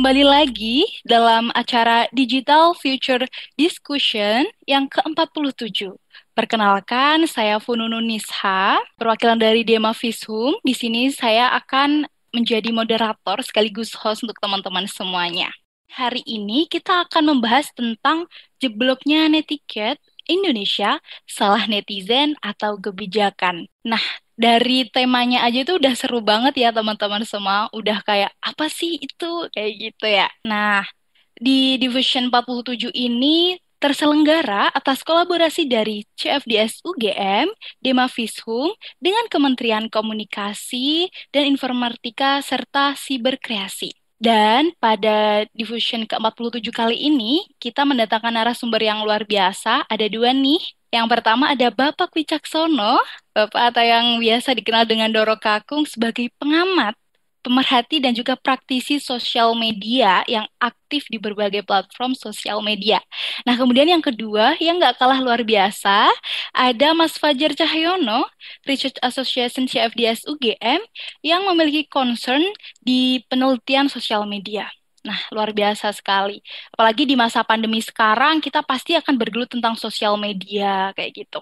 Kembali lagi dalam acara Digital Future Discussion yang ke-47. Perkenalkan, saya Fununu Nisha, perwakilan dari Dema Fishum. Di sini saya akan menjadi moderator sekaligus host untuk teman-teman semuanya. Hari ini kita akan membahas tentang jebloknya netiquette Indonesia, salah netizen atau kebijakan. Nah, dari temanya aja itu udah seru banget ya teman-teman semua. Udah kayak apa sih itu kayak gitu ya. Nah, di Division 47 ini terselenggara atas kolaborasi dari CFDS UGM, Dema Fishum, dengan Kementerian Komunikasi dan Informatika serta Siberkreasi. Dan pada Diffusion ke-47 kali ini, kita mendatangkan narasumber yang luar biasa. Ada dua nih yang pertama ada Bapak Wicaksono, Bapak atau yang biasa dikenal dengan Doro Kakung sebagai pengamat, pemerhati dan juga praktisi sosial media yang aktif di berbagai platform sosial media. Nah, kemudian yang kedua, yang nggak kalah luar biasa, ada Mas Fajar Cahyono, Research Association CFDS UGM, yang memiliki concern di penelitian sosial media. Nah, luar biasa sekali. Apalagi di masa pandemi sekarang, kita pasti akan bergelut tentang sosial media, kayak gitu.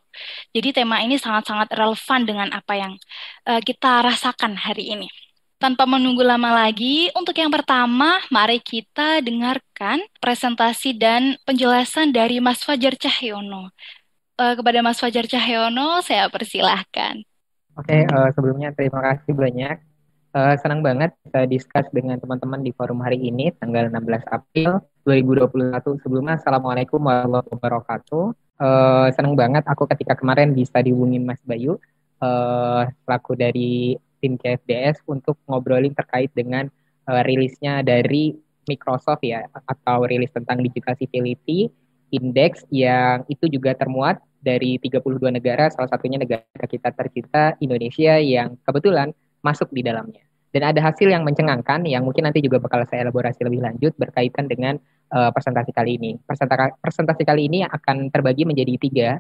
Jadi tema ini sangat-sangat relevan dengan apa yang uh, kita rasakan hari ini. Tanpa menunggu lama lagi, untuk yang pertama, mari kita dengarkan presentasi dan penjelasan dari Mas Fajar Cahyono. Uh, kepada Mas Fajar Cahyono, saya persilahkan. Oke, uh, sebelumnya terima kasih banyak Uh, senang banget bisa discuss dengan teman-teman di forum hari ini, tanggal 16 April 2021. Sebelumnya, Assalamualaikum warahmatullahi wabarakatuh. Uh, senang banget aku ketika kemarin bisa dihubungin Mas Bayu, uh, selaku dari tim KFDS untuk ngobrolin terkait dengan uh, rilisnya dari Microsoft ya, atau rilis tentang Digital Civility Index yang itu juga termuat dari 32 negara, salah satunya negara kita tercinta Indonesia yang kebetulan masuk di dalamnya. Dan ada hasil yang mencengangkan yang mungkin nanti juga bakal saya elaborasi lebih lanjut berkaitan dengan uh, presentasi kali ini. Presentasi kali ini akan terbagi menjadi tiga,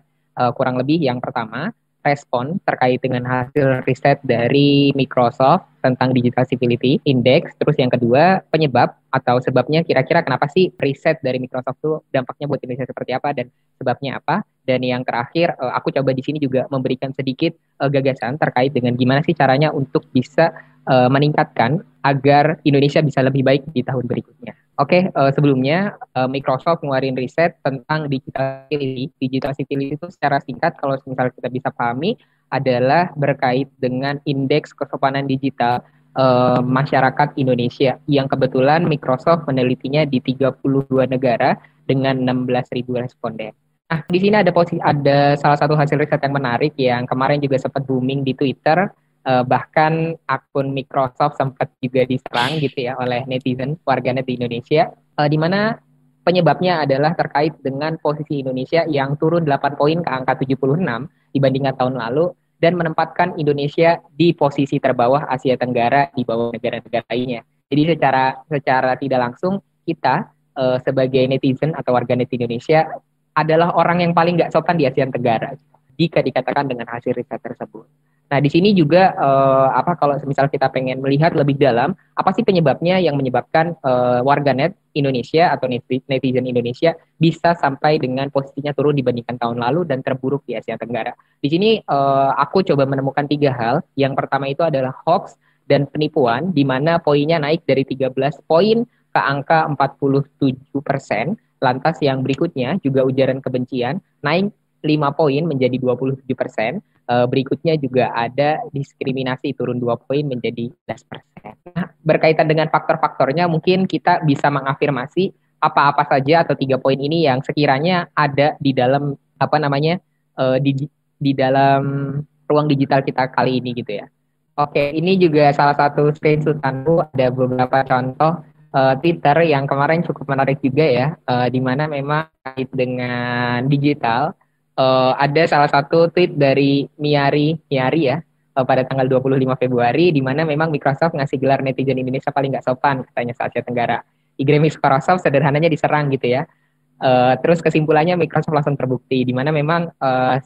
uh, kurang lebih. Yang pertama, respon terkait dengan hasil riset dari Microsoft tentang Digital Civility Index. Terus yang kedua, penyebab atau sebabnya kira-kira kenapa sih riset dari Microsoft itu dampaknya buat Indonesia seperti apa dan sebabnya apa. Dan yang terakhir, eh, aku coba di sini juga memberikan sedikit uh, gagasan terkait dengan gimana sih caranya untuk bisa uh, meningkatkan agar Indonesia bisa lebih baik di tahun berikutnya. Oke, okay, uh, sebelumnya uh, Microsoft ngeluarin riset tentang digital civility. Digital civility itu secara singkat kalau misalnya kita bisa pahami adalah berkait dengan indeks kesopanan digital uh, masyarakat Indonesia yang kebetulan Microsoft menelitinya di 32 negara dengan 16.000 responden. Nah, di sini ada posisi ada salah satu hasil riset yang menarik yang kemarin juga sempat booming di Twitter. Uh, bahkan akun Microsoft sempat juga diserang gitu ya oleh netizen warganet di Indonesia. Uh, di mana penyebabnya adalah terkait dengan posisi Indonesia yang turun 8 poin ke angka 76 dibandingkan tahun lalu dan menempatkan Indonesia di posisi terbawah Asia Tenggara di bawah negara-negara lainnya. Jadi secara secara tidak langsung kita uh, sebagai netizen atau warganet Indonesia adalah orang yang paling nggak sopan di Asia Tenggara jika dikatakan dengan hasil riset tersebut. Nah, di sini juga uh, apa kalau misal kita pengen melihat lebih dalam apa sih penyebabnya yang menyebabkan uh, warganet Indonesia atau netizen Indonesia bisa sampai dengan posisinya turun dibandingkan tahun lalu dan terburuk di Asia Tenggara. Di sini uh, aku coba menemukan tiga hal. Yang pertama itu adalah hoax dan penipuan di mana poinnya naik dari 13 poin ke angka 47 persen Lantas yang berikutnya juga ujaran kebencian naik 5 poin menjadi 27 persen. Uh, berikutnya juga ada diskriminasi turun 2 poin menjadi 11 persen. Nah, berkaitan dengan faktor-faktornya mungkin kita bisa mengafirmasi apa-apa saja atau tiga poin ini yang sekiranya ada di dalam apa namanya uh, di di dalam ruang digital kita kali ini gitu ya. Oke, ini juga salah satu screenshotanku ada beberapa contoh uh, Twitter yang kemarin cukup menarik juga ya, uh, di mana memang kait dengan digital uh, ada salah satu tweet dari Miari Miari ya uh, pada tanggal 25 Februari di mana memang Microsoft ngasih gelar netizen Indonesia paling nggak sopan katanya se Asia Tenggara. Igram Microsoft sederhananya diserang gitu ya. Uh, terus kesimpulannya Microsoft langsung terbukti di mana memang uh,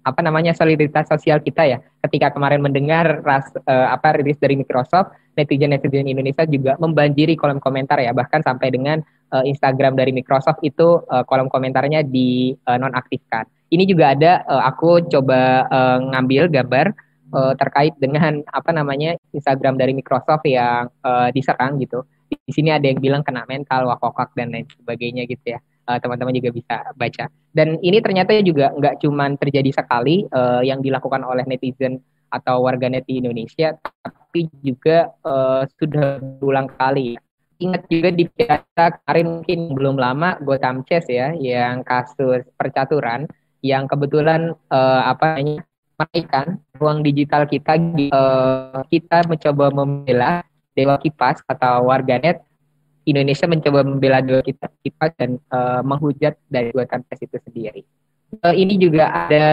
apa namanya soliditas sosial kita ya. Ketika kemarin mendengar ras, uh, apa rilis dari Microsoft, netizen netizen Indonesia juga membanjiri kolom komentar ya, bahkan sampai dengan uh, Instagram dari Microsoft itu uh, kolom komentarnya di uh, nonaktifkan. Ini juga ada uh, aku coba uh, ngambil gambar uh, terkait dengan apa namanya Instagram dari Microsoft yang uh, diserang gitu. Di sini ada yang bilang kena mental, wakokak dan lain sebagainya gitu ya. Teman-teman uh, juga bisa baca. Dan ini ternyata juga nggak cuma terjadi sekali uh, yang dilakukan oleh netizen atau warganet di Indonesia, tapi juga uh, sudah berulang kali. Ingat juga di piala kemarin mungkin belum lama Gotham Chess ya, yang kasus percaturan yang kebetulan uh, apa namanya menaikkan ruang digital kita uh, kita mencoba membela dewa kipas atau warganet Indonesia mencoba membela kita, kita dan uh, menghujat dari dua tes itu sendiri. Uh, ini juga ada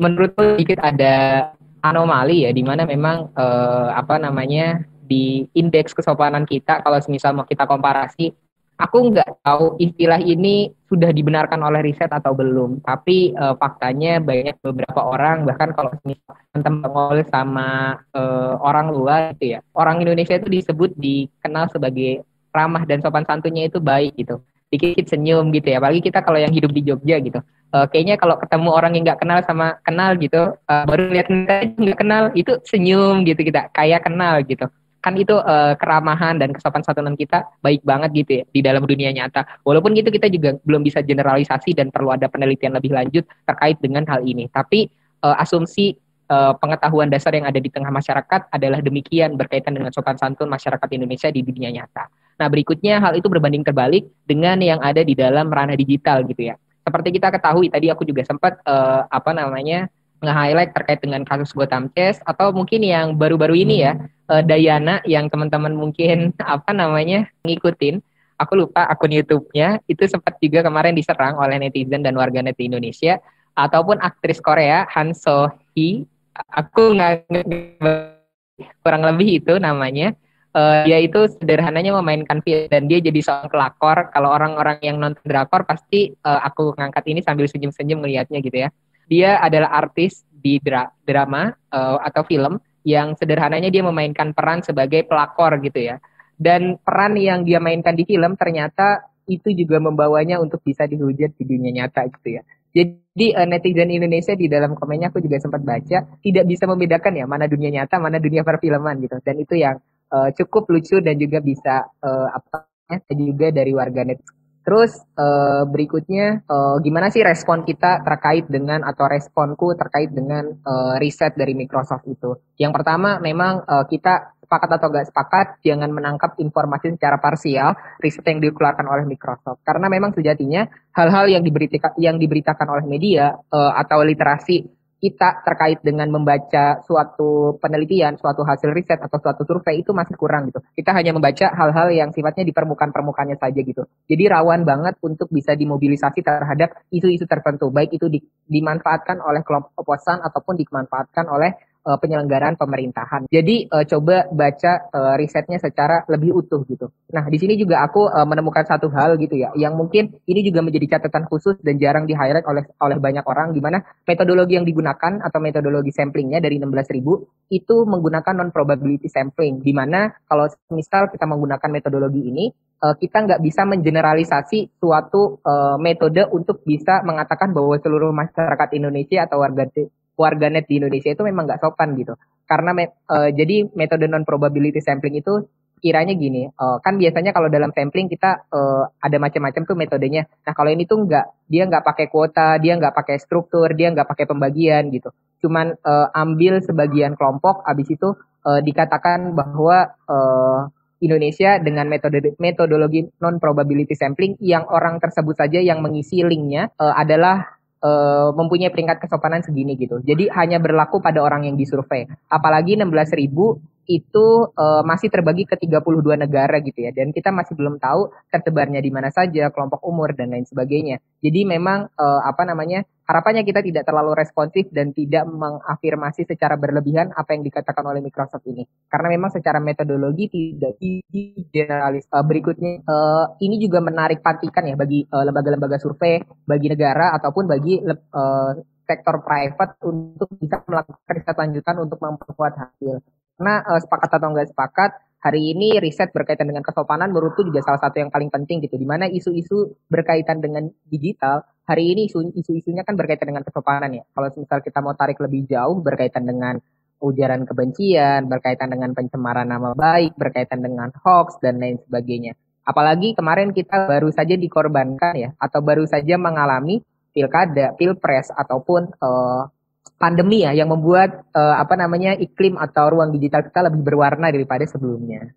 menurutku sedikit ada anomali ya di mana memang uh, apa namanya di indeks kesopanan kita kalau misal mau kita komparasi aku nggak tahu istilah ini sudah dibenarkan oleh riset atau belum tapi uh, faktanya banyak beberapa orang bahkan kalau teman-teman ngobrol sama uh, orang luar gitu ya orang Indonesia itu disebut dikenal sebagai ramah dan sopan santunnya itu baik gitu dikit-dikit senyum gitu ya apalagi kita kalau yang hidup di Jogja gitu. Uh, kayaknya kalau ketemu orang yang nggak kenal sama kenal gitu uh, baru lihat nggak kenal itu senyum gitu kita kayak kenal gitu kan itu uh, keramahan dan kesopan santunan kita baik banget gitu ya di dalam dunia nyata walaupun gitu kita juga belum bisa generalisasi dan perlu ada penelitian lebih lanjut terkait dengan hal ini tapi uh, asumsi uh, pengetahuan dasar yang ada di tengah masyarakat adalah demikian berkaitan dengan sopan santun masyarakat Indonesia di dunia nyata. Nah, berikutnya hal itu berbanding terbalik dengan yang ada di dalam ranah digital gitu ya. Seperti kita ketahui tadi aku juga sempat uh, apa namanya nge-highlight terkait dengan kasus Gotham Chess atau mungkin yang baru-baru ini ya uh, Dayana yang teman-teman mungkin apa namanya ngikutin. Aku lupa akun YouTube-nya. Itu sempat juga kemarin diserang oleh netizen dan warganet di Indonesia. Ataupun aktris Korea Han So Hee. Aku nggak kurang lebih itu namanya. Uh, dia itu sederhananya memainkan film dan dia jadi seorang pelakor. Kalau orang-orang yang nonton drakor pasti uh, aku ngangkat ini sambil senyum-senyum melihatnya gitu ya dia adalah artis di dra drama uh, atau film yang sederhananya dia memainkan peran sebagai pelakor gitu ya dan peran yang dia mainkan di film ternyata itu juga membawanya untuk bisa dihujat di dunia nyata gitu ya jadi uh, netizen Indonesia di dalam komennya aku juga sempat baca tidak bisa membedakan ya mana dunia nyata, mana dunia perfilman gitu. Dan itu yang uh, cukup lucu dan juga bisa uh, apa juga dari warganet. Terus uh, berikutnya uh, gimana sih respon kita terkait dengan atau responku terkait dengan uh, riset dari Microsoft itu? Yang pertama memang uh, kita sepakat atau gak sepakat, jangan menangkap informasi secara parsial, riset yang dikeluarkan oleh Microsoft. Karena memang sejatinya hal-hal yang diberitakan, yang diberitakan oleh media uh, atau literasi kita terkait dengan membaca suatu penelitian, suatu hasil riset atau suatu survei itu masih kurang gitu. Kita hanya membaca hal-hal yang sifatnya di permukaan-permukaannya saja gitu. Jadi rawan banget untuk bisa dimobilisasi terhadap isu-isu tertentu, baik itu di, dimanfaatkan oleh kelompok oposan ataupun dimanfaatkan oleh uh, penyelenggaraan pemerintahan. Jadi uh, coba baca uh, risetnya secara lebih utuh gitu. Nah, di sini juga aku uh, menemukan satu hal gitu ya, yang mungkin ini juga menjadi catatan khusus dan jarang di highlight oleh oleh banyak orang di mana metodologi yang digunakan atau metodologi samplingnya dari 16.000 itu menggunakan non probability sampling di mana kalau misal kita menggunakan metodologi ini kita nggak bisa mengeneralisasi suatu uh, metode untuk bisa mengatakan bahwa seluruh masyarakat Indonesia atau warga warganet di Indonesia itu memang nggak sopan gitu. Karena uh, jadi metode non probability sampling itu kiranya gini, uh, kan biasanya kalau dalam sampling kita uh, ada macam-macam tuh metodenya. Nah kalau ini tuh nggak, dia nggak pakai kuota, dia nggak pakai struktur, dia nggak pakai pembagian gitu. Cuman uh, ambil sebagian kelompok, abis itu uh, dikatakan bahwa uh, Indonesia dengan metode metodologi non probability sampling yang orang tersebut saja yang mengisi linknya uh, adalah uh, mempunyai peringkat kesopanan segini gitu. Jadi hanya berlaku pada orang yang disurvei. Apalagi 16 ribu itu uh, masih terbagi ke 32 negara gitu ya. Dan kita masih belum tahu tersebarnya di mana saja, kelompok umur dan lain sebagainya. Jadi memang uh, apa namanya harapannya kita tidak terlalu responsif dan tidak mengafirmasi secara berlebihan apa yang dikatakan oleh Microsoft ini. Karena memang secara metodologi tidak generalis. Uh, berikutnya, uh, ini juga menarik patikan ya bagi lembaga-lembaga uh, survei, bagi negara ataupun bagi uh, sektor private untuk bisa melakukan riset lanjutan untuk memperkuat hasil. Karena uh, sepakat atau enggak sepakat, hari ini riset berkaitan dengan kesopanan menurutku juga salah satu yang paling penting gitu. Di mana isu-isu berkaitan dengan digital, hari ini isu-isunya kan berkaitan dengan kesopanan ya. Kalau misal kita mau tarik lebih jauh berkaitan dengan ujaran kebencian, berkaitan dengan pencemaran nama baik, berkaitan dengan hoax, dan lain sebagainya. Apalagi kemarin kita baru saja dikorbankan ya, atau baru saja mengalami pilkada, pilpres, ataupun uh, pandemi ya yang membuat uh, apa namanya iklim atau ruang digital kita lebih berwarna daripada sebelumnya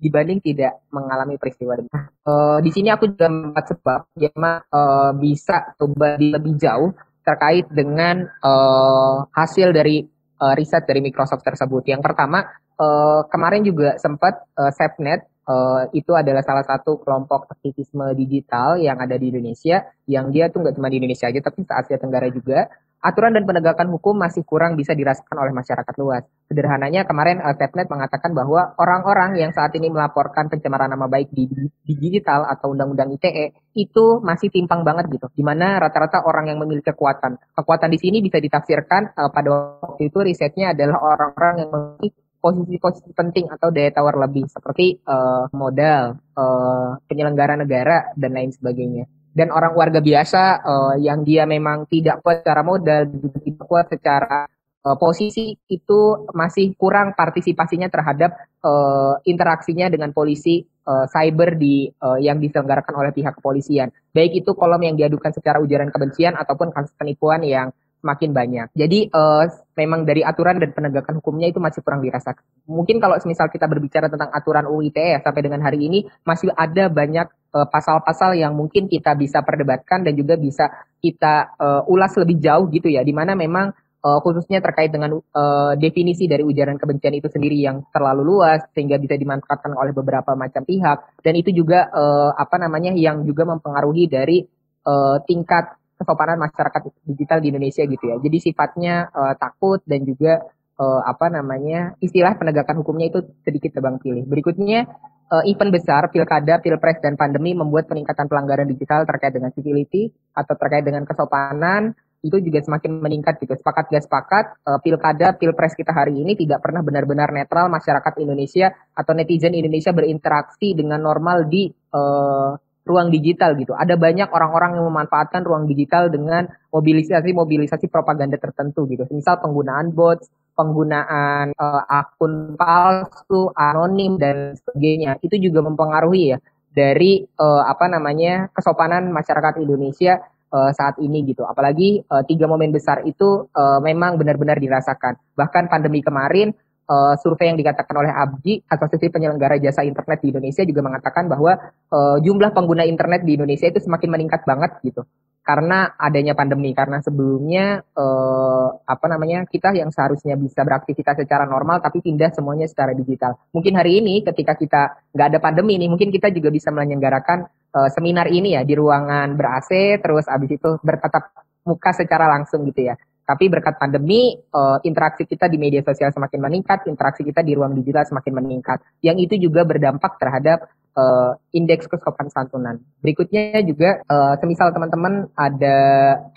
dibanding tidak mengalami peristiwa. Uh, di sini aku juga membuat sebab bagaimana uh, bisa coba lebih jauh terkait dengan uh, hasil dari uh, riset dari Microsoft tersebut. Yang pertama uh, kemarin juga sempat uh, SafeNet uh, itu adalah salah satu kelompok aktivisme digital yang ada di Indonesia yang dia tuh nggak cuma di Indonesia aja tapi se Asia Tenggara juga aturan dan penegakan hukum masih kurang bisa dirasakan oleh masyarakat luas. Sederhananya kemarin uh, Stepnet mengatakan bahwa orang-orang yang saat ini melaporkan pencemaran nama baik di, di digital atau undang-undang ITE itu masih timpang banget gitu. Di mana rata-rata orang yang memiliki kekuatan. Kekuatan di sini bisa ditafsirkan uh, pada waktu itu risetnya adalah orang-orang yang memiliki posisi-posisi penting atau daya tawar lebih seperti uh, modal, uh, penyelenggara negara dan lain sebagainya dan orang warga biasa uh, yang dia memang tidak kuat secara modal, tidak kuat secara uh, posisi itu masih kurang partisipasinya terhadap uh, interaksinya dengan polisi uh, cyber di uh, yang diselenggarakan oleh pihak kepolisian. Baik itu kolom yang diadukan secara ujaran kebencian ataupun kasus penipuan yang semakin banyak. Jadi uh, memang dari aturan dan penegakan hukumnya itu masih kurang dirasakan. Mungkin kalau misal kita berbicara tentang aturan UU ITE ya, sampai dengan hari ini masih ada banyak pasal pasal-pasal yang mungkin kita bisa perdebatkan dan juga bisa kita uh, ulas lebih jauh gitu ya, di mana memang uh, khususnya terkait dengan uh, definisi dari ujaran kebencian itu sendiri yang terlalu luas sehingga bisa dimanfaatkan oleh beberapa macam pihak dan itu juga uh, apa namanya yang juga mempengaruhi dari uh, tingkat kesopanan masyarakat digital di Indonesia gitu ya. Jadi sifatnya uh, takut dan juga uh, apa namanya istilah penegakan hukumnya itu sedikit tebang pilih. Berikutnya uh, event besar pilkada, pilpres dan pandemi membuat peningkatan pelanggaran digital terkait dengan civility atau terkait dengan kesopanan itu juga semakin meningkat gitu. Sepakat gak sepakat, uh, pilkada, pilpres kita hari ini tidak pernah benar-benar netral masyarakat Indonesia atau netizen Indonesia berinteraksi dengan normal di uh, ruang digital gitu. Ada banyak orang-orang yang memanfaatkan ruang digital dengan mobilisasi-mobilisasi propaganda tertentu gitu. Misal penggunaan bots, penggunaan uh, akun palsu, anonim dan sebagainya. Itu juga mempengaruhi ya dari uh, apa namanya kesopanan masyarakat Indonesia uh, saat ini gitu. Apalagi uh, tiga momen besar itu uh, memang benar-benar dirasakan. Bahkan pandemi kemarin uh, survei yang dikatakan oleh Abdi, Asosiasi Penyelenggara Jasa Internet di Indonesia juga mengatakan bahwa uh, jumlah pengguna internet di Indonesia itu semakin meningkat banget gitu. Karena adanya pandemi, karena sebelumnya uh, apa namanya kita yang seharusnya bisa beraktivitas secara normal tapi pindah semuanya secara digital. Mungkin hari ini ketika kita nggak ada pandemi ini, mungkin kita juga bisa menyelenggarakan uh, seminar ini ya di ruangan ber AC, terus abis itu bertatap muka secara langsung gitu ya. Tapi berkat pandemi, uh, interaksi kita di media sosial semakin meningkat, interaksi kita di ruang digital semakin meningkat. Yang itu juga berdampak terhadap uh, indeks kesopan santunan. Berikutnya juga, uh, semisal teman-teman ada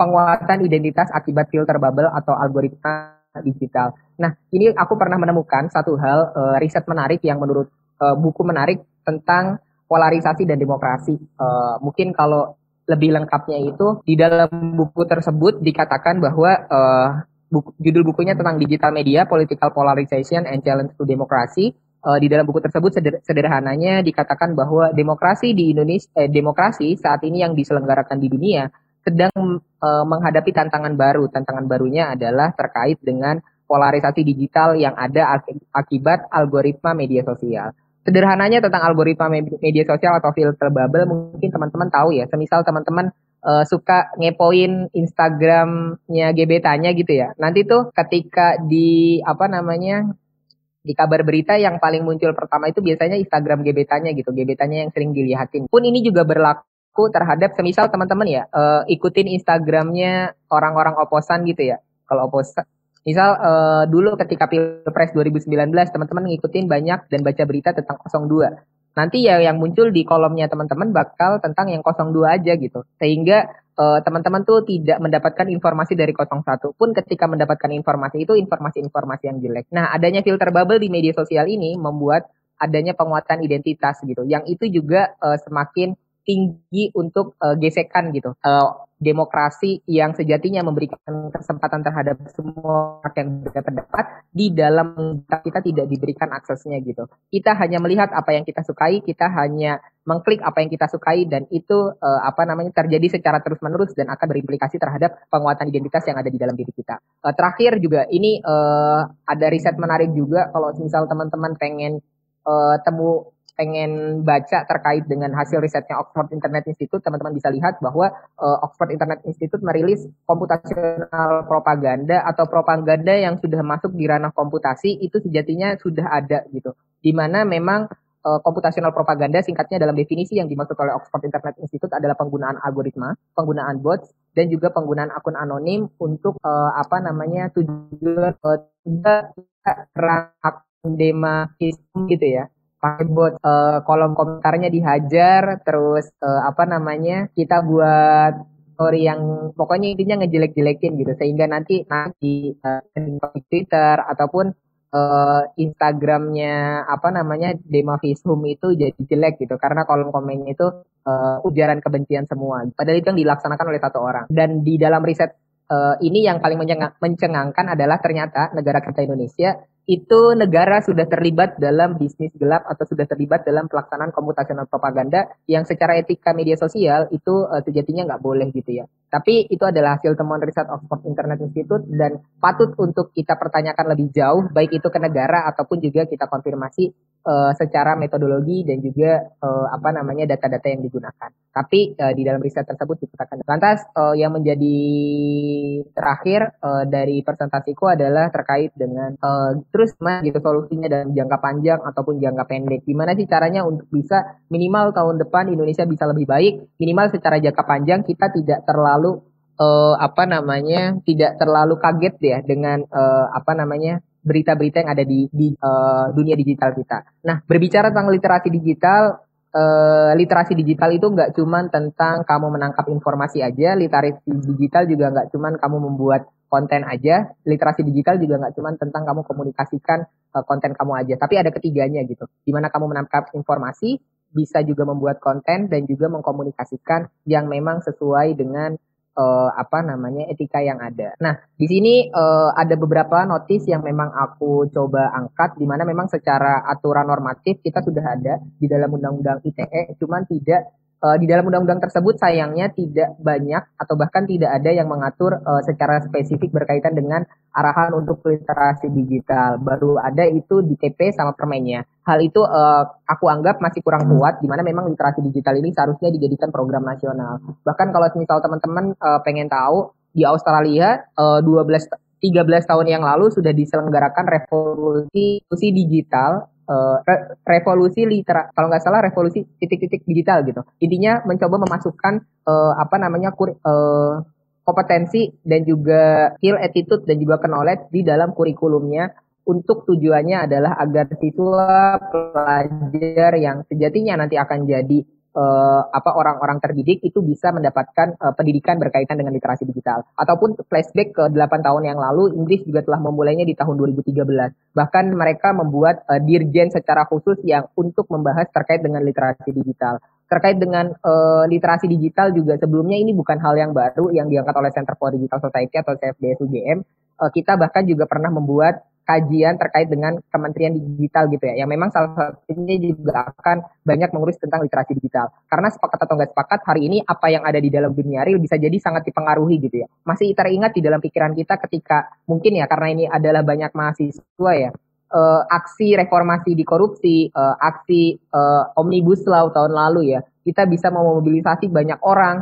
penguatan identitas akibat filter bubble atau algoritma digital. Nah, ini aku pernah menemukan satu hal uh, riset menarik yang menurut uh, buku menarik tentang polarisasi dan demokrasi. Uh, mungkin kalau lebih lengkapnya itu di dalam buku tersebut dikatakan bahwa uh, buku, judul bukunya tentang digital media, political polarization and challenge to democracy. Uh, di dalam buku tersebut seder, sederhananya dikatakan bahwa demokrasi di Indonesia, eh, demokrasi saat ini yang diselenggarakan di dunia sedang uh, menghadapi tantangan baru. Tantangan barunya adalah terkait dengan polarisasi digital yang ada akibat algoritma media sosial sederhananya tentang algoritma media sosial atau filter bubble mungkin teman-teman tahu ya. Semisal teman-teman uh, suka ngepoin Instagramnya gebetannya gitu ya. Nanti tuh ketika di apa namanya di kabar berita yang paling muncul pertama itu biasanya Instagram gebetannya gitu, gebetannya yang sering dilihatin. Pun ini juga berlaku aku terhadap semisal teman-teman ya uh, ikutin Instagramnya orang-orang oposan gitu ya. Kalau oposan Misal uh, dulu ketika Pilpres 2019 teman-teman ngikutin banyak dan baca berita tentang 02. Nanti ya yang muncul di kolomnya teman-teman bakal tentang yang 02 aja gitu. Sehingga uh, teman-teman tuh tidak mendapatkan informasi dari 01 pun ketika mendapatkan informasi itu informasi-informasi yang jelek. Nah, adanya filter bubble di media sosial ini membuat adanya penguatan identitas gitu. Yang itu juga uh, semakin tinggi untuk uh, gesekan gitu. Uh, demokrasi yang sejatinya memberikan kesempatan terhadap semua orang yang berpendapat di dalam kita tidak diberikan aksesnya gitu. Kita hanya melihat apa yang kita sukai, kita hanya mengklik apa yang kita sukai dan itu uh, apa namanya terjadi secara terus-menerus dan akan berimplikasi terhadap penguatan identitas yang ada di dalam diri kita. Uh, terakhir juga ini uh, ada riset menarik juga kalau misal teman-teman pengen uh, temu pengen baca terkait dengan hasil risetnya Oxford Internet Institute, teman-teman bisa lihat bahwa uh, Oxford Internet Institute merilis komputasional propaganda atau propaganda yang sudah masuk di ranah komputasi itu sejatinya sudah ada gitu. Di mana memang uh, komputasional propaganda singkatnya dalam definisi yang dimaksud oleh Oxford Internet Institute adalah penggunaan algoritma, penggunaan bots dan juga penggunaan akun anonim untuk uh, apa namanya tujuan uh, demasisme gitu ya pakai buat uh, kolom komentarnya dihajar terus uh, apa namanya kita buat story yang pokoknya intinya ngejelek-jelekin gitu. Sehingga nanti nanti uh, di Twitter ataupun uh, Instagramnya apa namanya Demafishum itu jadi jelek gitu. Karena kolom komennya itu uh, ujaran kebencian semua. Padahal itu yang dilaksanakan oleh satu orang. Dan di dalam riset uh, ini yang paling mencengangkan adalah ternyata negara kita Indonesia itu negara sudah terlibat dalam bisnis gelap atau sudah terlibat dalam pelaksanaan komputasional propaganda yang secara etika media sosial itu uh, sejatinya nggak boleh gitu ya. Tapi itu adalah hasil temuan riset Oxford Internet Institute dan patut untuk kita pertanyakan lebih jauh baik itu ke negara ataupun juga kita konfirmasi uh, secara metodologi dan juga uh, apa namanya data-data yang digunakan. Tapi uh, di dalam riset tersebut dikatakan. Lantas uh, yang menjadi terakhir uh, dari presentasiku adalah terkait dengan uh, terus gimana gitu solusinya dalam jangka panjang ataupun jangka pendek. Gimana sih caranya untuk bisa minimal tahun depan Indonesia bisa lebih baik, minimal secara jangka panjang kita tidak terlalu uh, apa namanya tidak terlalu kaget ya dengan uh, apa namanya berita-berita yang ada di, di uh, dunia digital kita. Nah berbicara tentang literasi digital, uh, literasi digital itu nggak cuma tentang kamu menangkap informasi aja, literasi digital juga nggak cuma kamu membuat konten aja, literasi digital juga nggak cuma tentang kamu komunikasikan uh, konten kamu aja, tapi ada ketiganya gitu. Di mana kamu menangkap informasi, bisa juga membuat konten dan juga mengkomunikasikan yang memang sesuai dengan uh, apa namanya etika yang ada. Nah, di sini uh, ada beberapa notis yang memang aku coba angkat di mana memang secara aturan normatif kita sudah ada di dalam undang-undang ITE, cuman tidak uh, di dalam undang-undang tersebut sayangnya tidak banyak atau bahkan tidak ada yang mengatur uh, secara spesifik berkaitan dengan arahan untuk literasi digital. Baru ada itu di TP sama permennya. Hal itu uh, aku anggap masih kurang kuat di mana memang literasi digital ini seharusnya dijadikan program nasional. Bahkan kalau misal teman-teman uh, pengen tahu di Australia uh, 12 13 tahun yang lalu sudah diselenggarakan revolusi digital uh, revolusi litera kalau nggak salah revolusi titik-titik digital gitu. Intinya mencoba memasukkan uh, apa namanya kur, uh, kompetensi dan juga skill attitude dan juga knowledge di dalam kurikulumnya untuk tujuannya adalah agar siswa pelajar yang sejatinya nanti akan jadi uh, apa orang-orang terdidik itu bisa mendapatkan uh, pendidikan berkaitan dengan literasi digital. Ataupun flashback ke 8 tahun yang lalu, Inggris juga telah memulainya di tahun 2013. Bahkan mereka membuat uh, dirjen secara khusus yang untuk membahas terkait dengan literasi digital. Terkait dengan uh, literasi digital juga sebelumnya ini bukan hal yang baru yang diangkat oleh Center for Digital Society atau CFDS. Uh, kita bahkan juga pernah membuat kajian terkait dengan Kementerian Digital gitu ya, yang memang salah satunya juga akan banyak mengurus tentang literasi digital. Karena sepakat atau nggak sepakat, hari ini apa yang ada di dalam dunia real bisa jadi sangat dipengaruhi gitu ya. Masih teringat di dalam pikiran kita ketika mungkin ya, karena ini adalah banyak mahasiswa ya, uh, aksi reformasi di korupsi, uh, aksi uh, omnibus law tahun lalu ya, kita bisa memobilisasi banyak orang,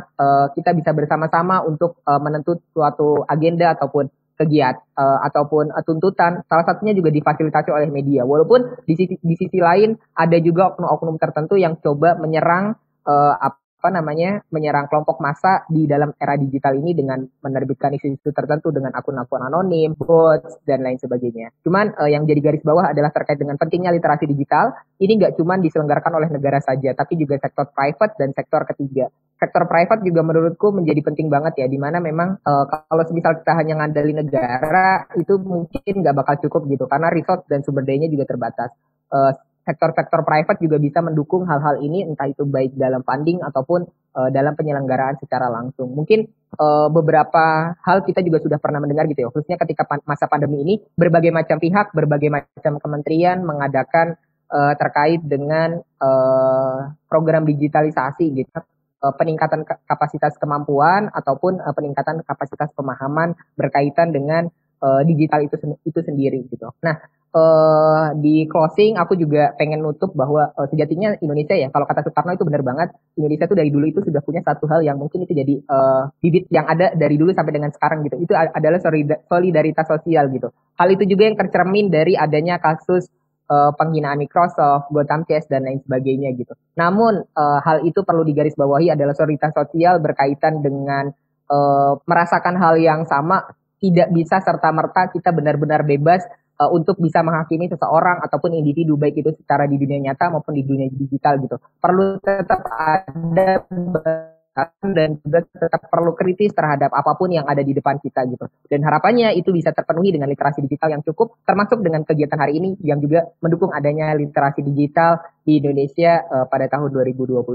kita bisa bersama-sama untuk uh, suatu agenda ataupun kegiatan uh, ataupun uh, tuntutan salah satunya juga difasilitasi oleh media walaupun di sisi di sisi lain ada juga oknum-oknum tertentu yang coba menyerang uh, apa namanya menyerang kelompok massa di dalam era digital ini dengan menerbitkan isu-isu tertentu dengan akun-akun anonim, bots dan lain sebagainya. Cuman uh, yang jadi garis bawah adalah terkait dengan pentingnya literasi digital. Ini nggak cuma diselenggarakan oleh negara saja, tapi juga sektor private dan sektor ketiga. Sektor private juga menurutku menjadi penting banget ya, di mana memang uh, kalau misal kita hanya ngandali negara itu mungkin nggak bakal cukup gitu, karena resource dan sumber dayanya juga terbatas. Uh, sektor-sektor private juga bisa mendukung hal-hal ini entah itu baik dalam funding ataupun uh, dalam penyelenggaraan secara langsung. Mungkin uh, beberapa hal kita juga sudah pernah mendengar gitu ya, khususnya ketika pan masa pandemi ini berbagai macam pihak, berbagai macam kementerian mengadakan uh, terkait dengan uh, program digitalisasi gitu peningkatan kapasitas kemampuan ataupun peningkatan kapasitas pemahaman berkaitan dengan digital itu itu sendiri gitu. Nah, uh, di closing aku juga pengen nutup bahwa uh, sejatinya Indonesia ya kalau kata Soekarno itu benar banget Indonesia tuh dari dulu itu sudah punya satu hal yang mungkin itu jadi uh, bibit yang ada dari dulu sampai dengan sekarang gitu itu adalah solidaritas sosial gitu hal itu juga yang tercermin dari adanya kasus uh, penghinaan Microsoft, Gotham Chess dan lain sebagainya gitu. Namun uh, hal itu perlu digarisbawahi adalah solidaritas sosial berkaitan dengan uh, merasakan hal yang sama tidak bisa serta merta kita benar-benar bebas uh, untuk bisa menghakimi seseorang ataupun individu baik itu secara di dunia nyata maupun di dunia digital gitu. Perlu tetap ada dan juga tetap perlu kritis terhadap apa pun yang ada di depan kita gitu. Dan harapannya itu bisa terpenuhi dengan literasi digital yang cukup, termasuk dengan kegiatan hari ini yang juga mendukung adanya literasi digital di Indonesia uh, pada tahun 2021.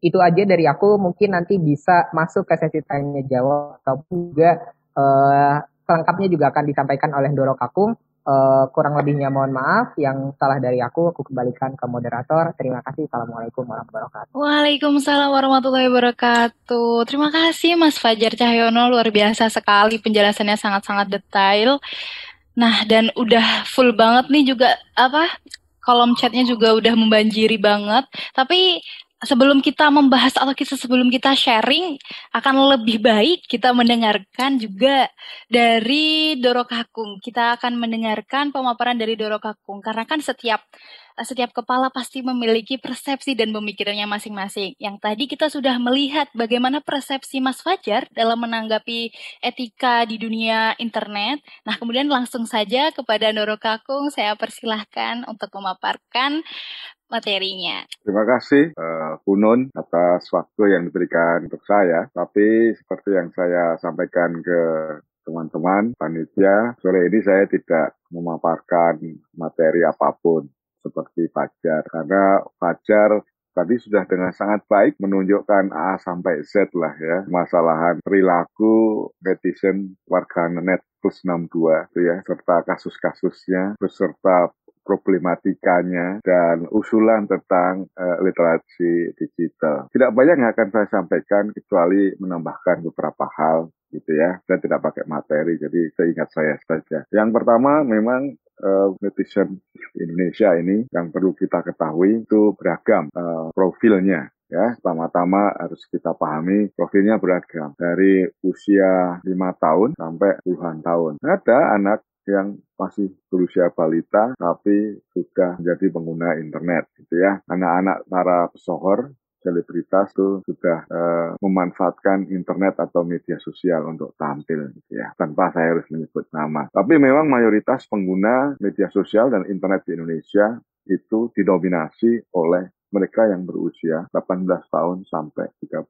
Itu aja dari aku, mungkin nanti bisa masuk ke sesi tanya jawab ataupun juga uh, selengkapnya juga akan disampaikan oleh Doro Kakung Uh, kurang lebihnya mohon maaf. Yang salah dari aku, aku kembalikan ke moderator. Terima kasih. Assalamualaikum warahmatullahi wabarakatuh. Waalaikumsalam warahmatullahi wabarakatuh. Terima kasih Mas Fajar Cahyono. Luar biasa sekali penjelasannya sangat-sangat detail. Nah, dan udah full banget nih juga apa kolom chatnya juga udah membanjiri banget. Tapi sebelum kita membahas atau kita sebelum kita sharing akan lebih baik kita mendengarkan juga dari Doro Kakung. Kita akan mendengarkan pemaparan dari Doro Kakung karena kan setiap setiap kepala pasti memiliki persepsi dan pemikirannya masing-masing. Yang tadi kita sudah melihat bagaimana persepsi Mas Fajar dalam menanggapi etika di dunia internet. Nah, kemudian langsung saja kepada Doro Kakung saya persilahkan untuk memaparkan materinya. Terima kasih uh, Punun atas waktu yang diberikan untuk saya. Tapi seperti yang saya sampaikan ke teman-teman panitia, sore ini saya tidak memaparkan materi apa pun seperti Fajar karena Fajar tadi sudah dengan sangat baik menunjukkan A sampai Z lah ya masalahan perilaku netizen warga net plus 62 itu ya serta kasus-kasusnya beserta problematikanya dan usulan tentang uh, literasi digital. Tidak banyak yang akan saya sampaikan kecuali menambahkan beberapa hal gitu ya. Saya tidak pakai materi, jadi seingat saya saja. Yang pertama memang uh, netizen Indonesia ini yang perlu kita ketahui itu beragam uh, profilnya ya pertama-tama harus kita pahami profilnya beragam dari usia lima tahun sampai puluhan tahun ada anak yang masih berusia balita tapi sudah menjadi pengguna internet gitu ya. Anak-anak para pesohor selebritas itu sudah uh, memanfaatkan internet atau media sosial untuk tampil gitu ya tanpa saya harus menyebut nama. Tapi memang mayoritas pengguna media sosial dan internet di Indonesia itu didominasi oleh mereka yang berusia 18 tahun sampai 35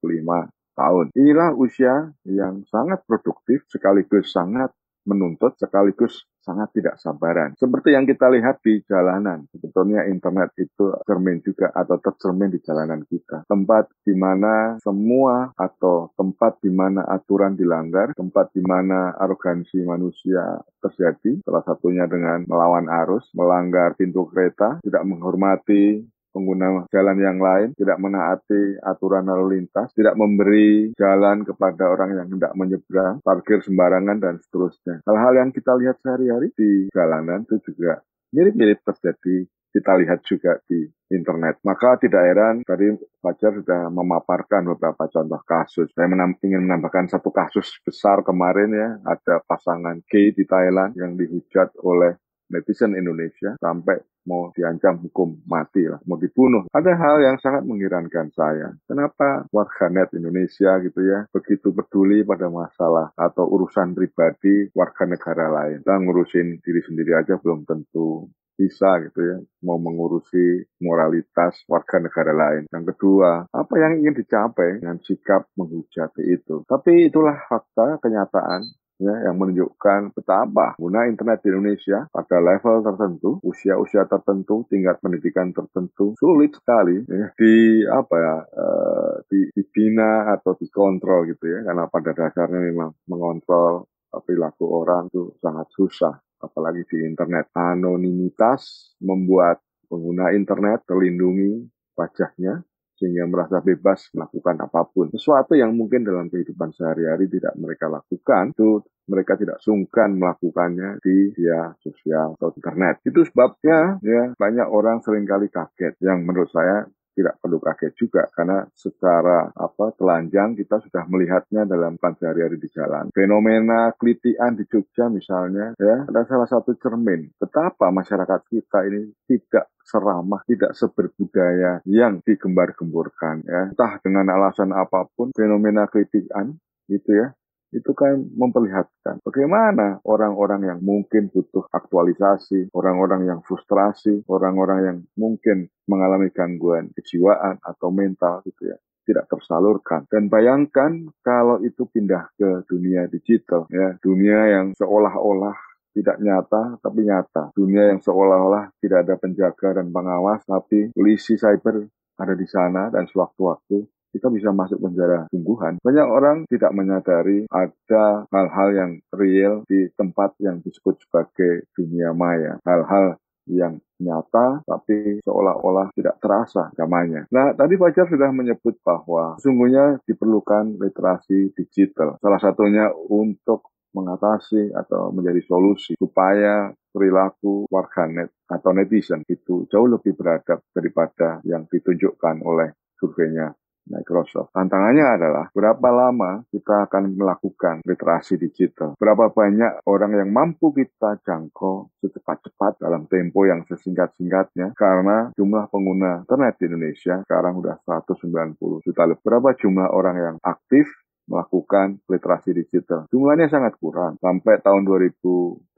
tahun. Inilah usia yang sangat produktif sekaligus sangat menuntut sekaligus sangat tidak sabaran. Seperti yang kita lihat di jalanan, sebetulnya internet itu cermin juga atau tercermin di jalanan kita. Tempat di mana semua atau tempat di mana aturan dilanggar, tempat di mana arogansi manusia terjadi, salah satunya dengan melawan arus, melanggar pintu kereta, tidak menghormati pengguna jalan yang lain, tidak menaati aturan lalu lintas, tidak memberi jalan kepada orang yang hendak menyeberang, parkir sembarangan, dan seterusnya. Hal-hal yang kita lihat sehari-hari di jalanan itu juga mirip-mirip terjadi kita lihat juga di internet. Maka tidak heran tadi Fajar sudah memaparkan beberapa contoh kasus. Saya menam ingin menambahkan satu kasus besar kemarin ya, ada pasangan gay di Thailand yang dihujat oleh netizen Indonesia sampai mau diancam hukum mati lah, mau dibunuh. Ada hal yang sangat mengherankan saya. Kenapa warganet Indonesia gitu ya begitu peduli pada masalah atau urusan pribadi warga negara lain. Kita ngurusin diri sendiri aja belum tentu bisa gitu ya mau mengurusi moralitas warga negara lain. Yang kedua, apa yang ingin dicapai dengan sikap menghujat itu. Tapi itulah fakta kenyataan ya, yang menunjukkan betapa guna internet di Indonesia pada level tertentu, usia-usia tertentu, tingkat pendidikan tertentu sulit sekali ya, di apa ya uh, di, dibina atau dikontrol gitu ya, karena pada dasarnya memang mengontrol perilaku orang itu sangat susah, apalagi di internet. Anonimitas membuat pengguna internet terlindungi wajahnya sehingga merasa bebas melakukan apa pun. Sesuatu yang mungkin dalam kehidupan sehari-hari tidak mereka lakukan, itu mereka tidak sungkan melakukannya di via sosial atau internet. Itu sebabnya ya banyak orang sering kali kaget yang menurut saya tidak perlu kaget juga karena secara apa telanjang kita sudah melihatnya dalam pan sehari-hari di jalan. Fenomena kelitian di Jogja misalnya ya ada salah satu cermin betapa masyarakat kita ini tidak seramah, tidak seberbudaya yang digembar-gemburkan ya. Entah dengan alasan apa pun fenomena kelitian itu ya itu kan memperlihatkan bagaimana orang-orang yang mungkin butuh aktualisasi, orang-orang yang frustrasi, orang-orang yang mungkin mengalami gangguan kejiwaan atau mental gitu ya tidak tersalurkan. Dan bayangkan kalau itu pindah ke dunia digital, ya dunia yang seolah-olah tidak nyata tapi nyata. Dunia yang seolah-olah tidak ada penjaga dan pengawas tapi polisi cyber ada di sana dan sewaktu-waktu kita bisa masuk penjara sungguhan. Banyak orang tidak menyadari ada hal-hal yang real di tempat yang disebut sebagai dunia maya. Hal-hal yang nyata tapi seolah-olah tidak terasa gamanya. Nah, tadi Fajar sudah menyebut bahwa sesungguhnya diperlukan literasi digital. Salah satunya untuk mengatasi atau menjadi solusi supaya perilaku warganet atau netizen itu jauh lebih beradab daripada yang ditunjukkan oleh surveinya Microsoft. Tantangannya adalah berapa lama kita akan melakukan literasi digital. Berapa banyak orang yang mampu kita jangkau secepat-cepat dalam tempo yang sesingkat-singkatnya karena jumlah pengguna internet di Indonesia sekarang sudah 190 juta lebih. Berapa jumlah orang yang aktif melakukan literasi digital. Jumlahnya sangat kurang. Sampai tahun 2020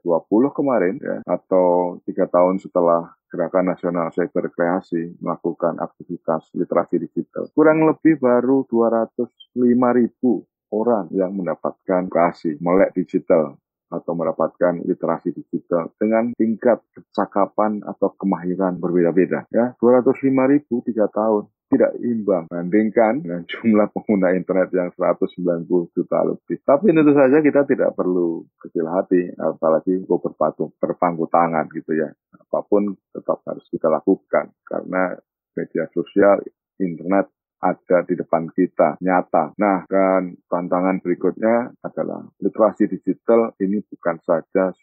kemarin ya, atau tiga tahun setelah Gerakan Nasional Cyber Kreasi melakukan aktivitas literasi digital. Kurang lebih baru 205 ribu orang yang mendapatkan kreasi melek digital atau mendapatkan literasi digital dengan tingkat kecakapan atau kemahiran berbeda-beda ya. 205 ribu tiga tahun tidak imbang bandingkan dengan jumlah pengguna internet yang 190 juta lebih. Tapi tentu saja kita tidak perlu kecil hati, apalagi gue berpatung, berpangku tangan gitu ya. Apa pun tetap harus kita lakukan karena media sosial, internet ada di depan kita, nyata. Nah, dan tantangan berikutnya adalah literasi digital ini bukan saja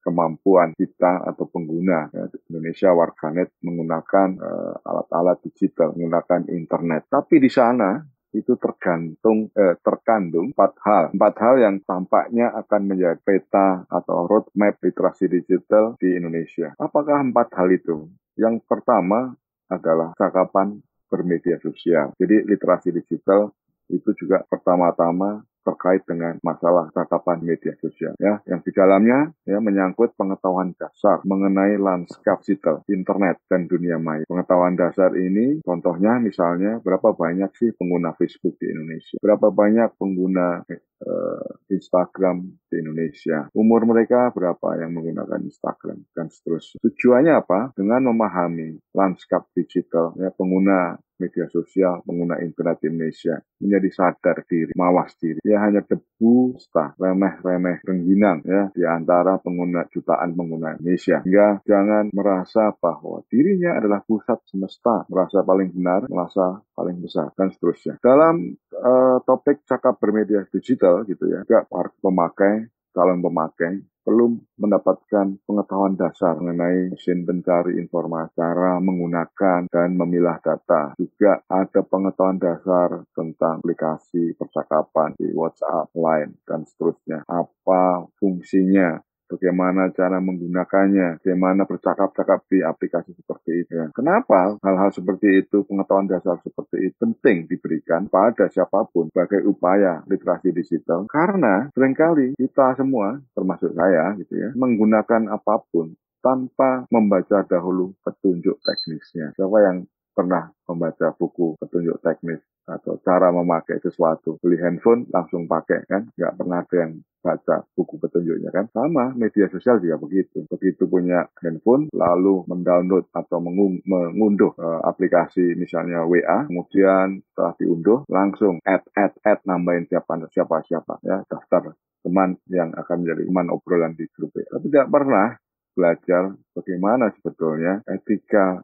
kemampuan kita atau pengguna. Ya, Indonesia warganet menggunakan uh, alat-alat digital, menggunakan internet. Tapi di sana itu tergantung eh, terkandung empat hal empat hal yang tampaknya akan menjadi peta atau roadmap literasi digital di Indonesia apakah empat hal itu yang pertama adalah cakapan bermedia sosial. Jadi literasi digital itu juga pertama-tama terkait dengan masalah tatapan media sosial ya. Yang di dalamnya ya menyangkut pengetahuan dasar mengenai lanskap digital internet dan dunia maya. Pengetahuan dasar ini contohnya misalnya berapa banyak sih pengguna Facebook di Indonesia? Berapa banyak pengguna uh, Instagram di Indonesia umur mereka berapa yang menggunakan Instagram dan seterusnya tujuannya apa dengan memahami lanskap digital ya pengguna media sosial pengguna internet di Indonesia menjadi sadar diri, mawas diri. Ya hanya debu, stah, remeh-remeh, rengginang ya di antara pengguna jutaan pengguna Indonesia. Hingga jangan merasa bahwa dirinya adalah pusat semesta, merasa paling benar, merasa paling besar dan seterusnya. Dalam uh, topik cakap bermedia digital gitu ya, juga pemakai calon pemakai belum mendapatkan pengetahuan dasar mengenai mesin pencari informasi, cara menggunakan dan memilah data. Juga ada pengetahuan dasar tentang aplikasi percakapan di WhatsApp, Line, dan seterusnya. Apa fungsinya bagaimana cara menggunakannya, bagaimana bercakap-cakap di aplikasi seperti itu. Kenapa hal-hal seperti itu, pengetahuan dasar seperti itu penting diberikan pada siapa pun sebagai upaya literasi digital? Karena sering kali kita semua, termasuk saya gitu ya, menggunakan apa pun tanpa membaca dahulu petunjuk teknisnya. Siapa yang pernah membaca buku petunjuk teknis atau cara memakai sesuatu. Beli handphone langsung pakai kan, nggak pernah ada yang baca buku petunjuknya kan. Sama media sosial juga begitu. Begitu punya handphone lalu mendownload atau mengunduh uh, aplikasi misalnya WA, kemudian setelah diunduh langsung add add add nambahin siapa siapa siapa ya daftar teman yang akan menjadi teman obrolan di grup. Tapi tidak pernah belajar bagaimana sebetulnya etika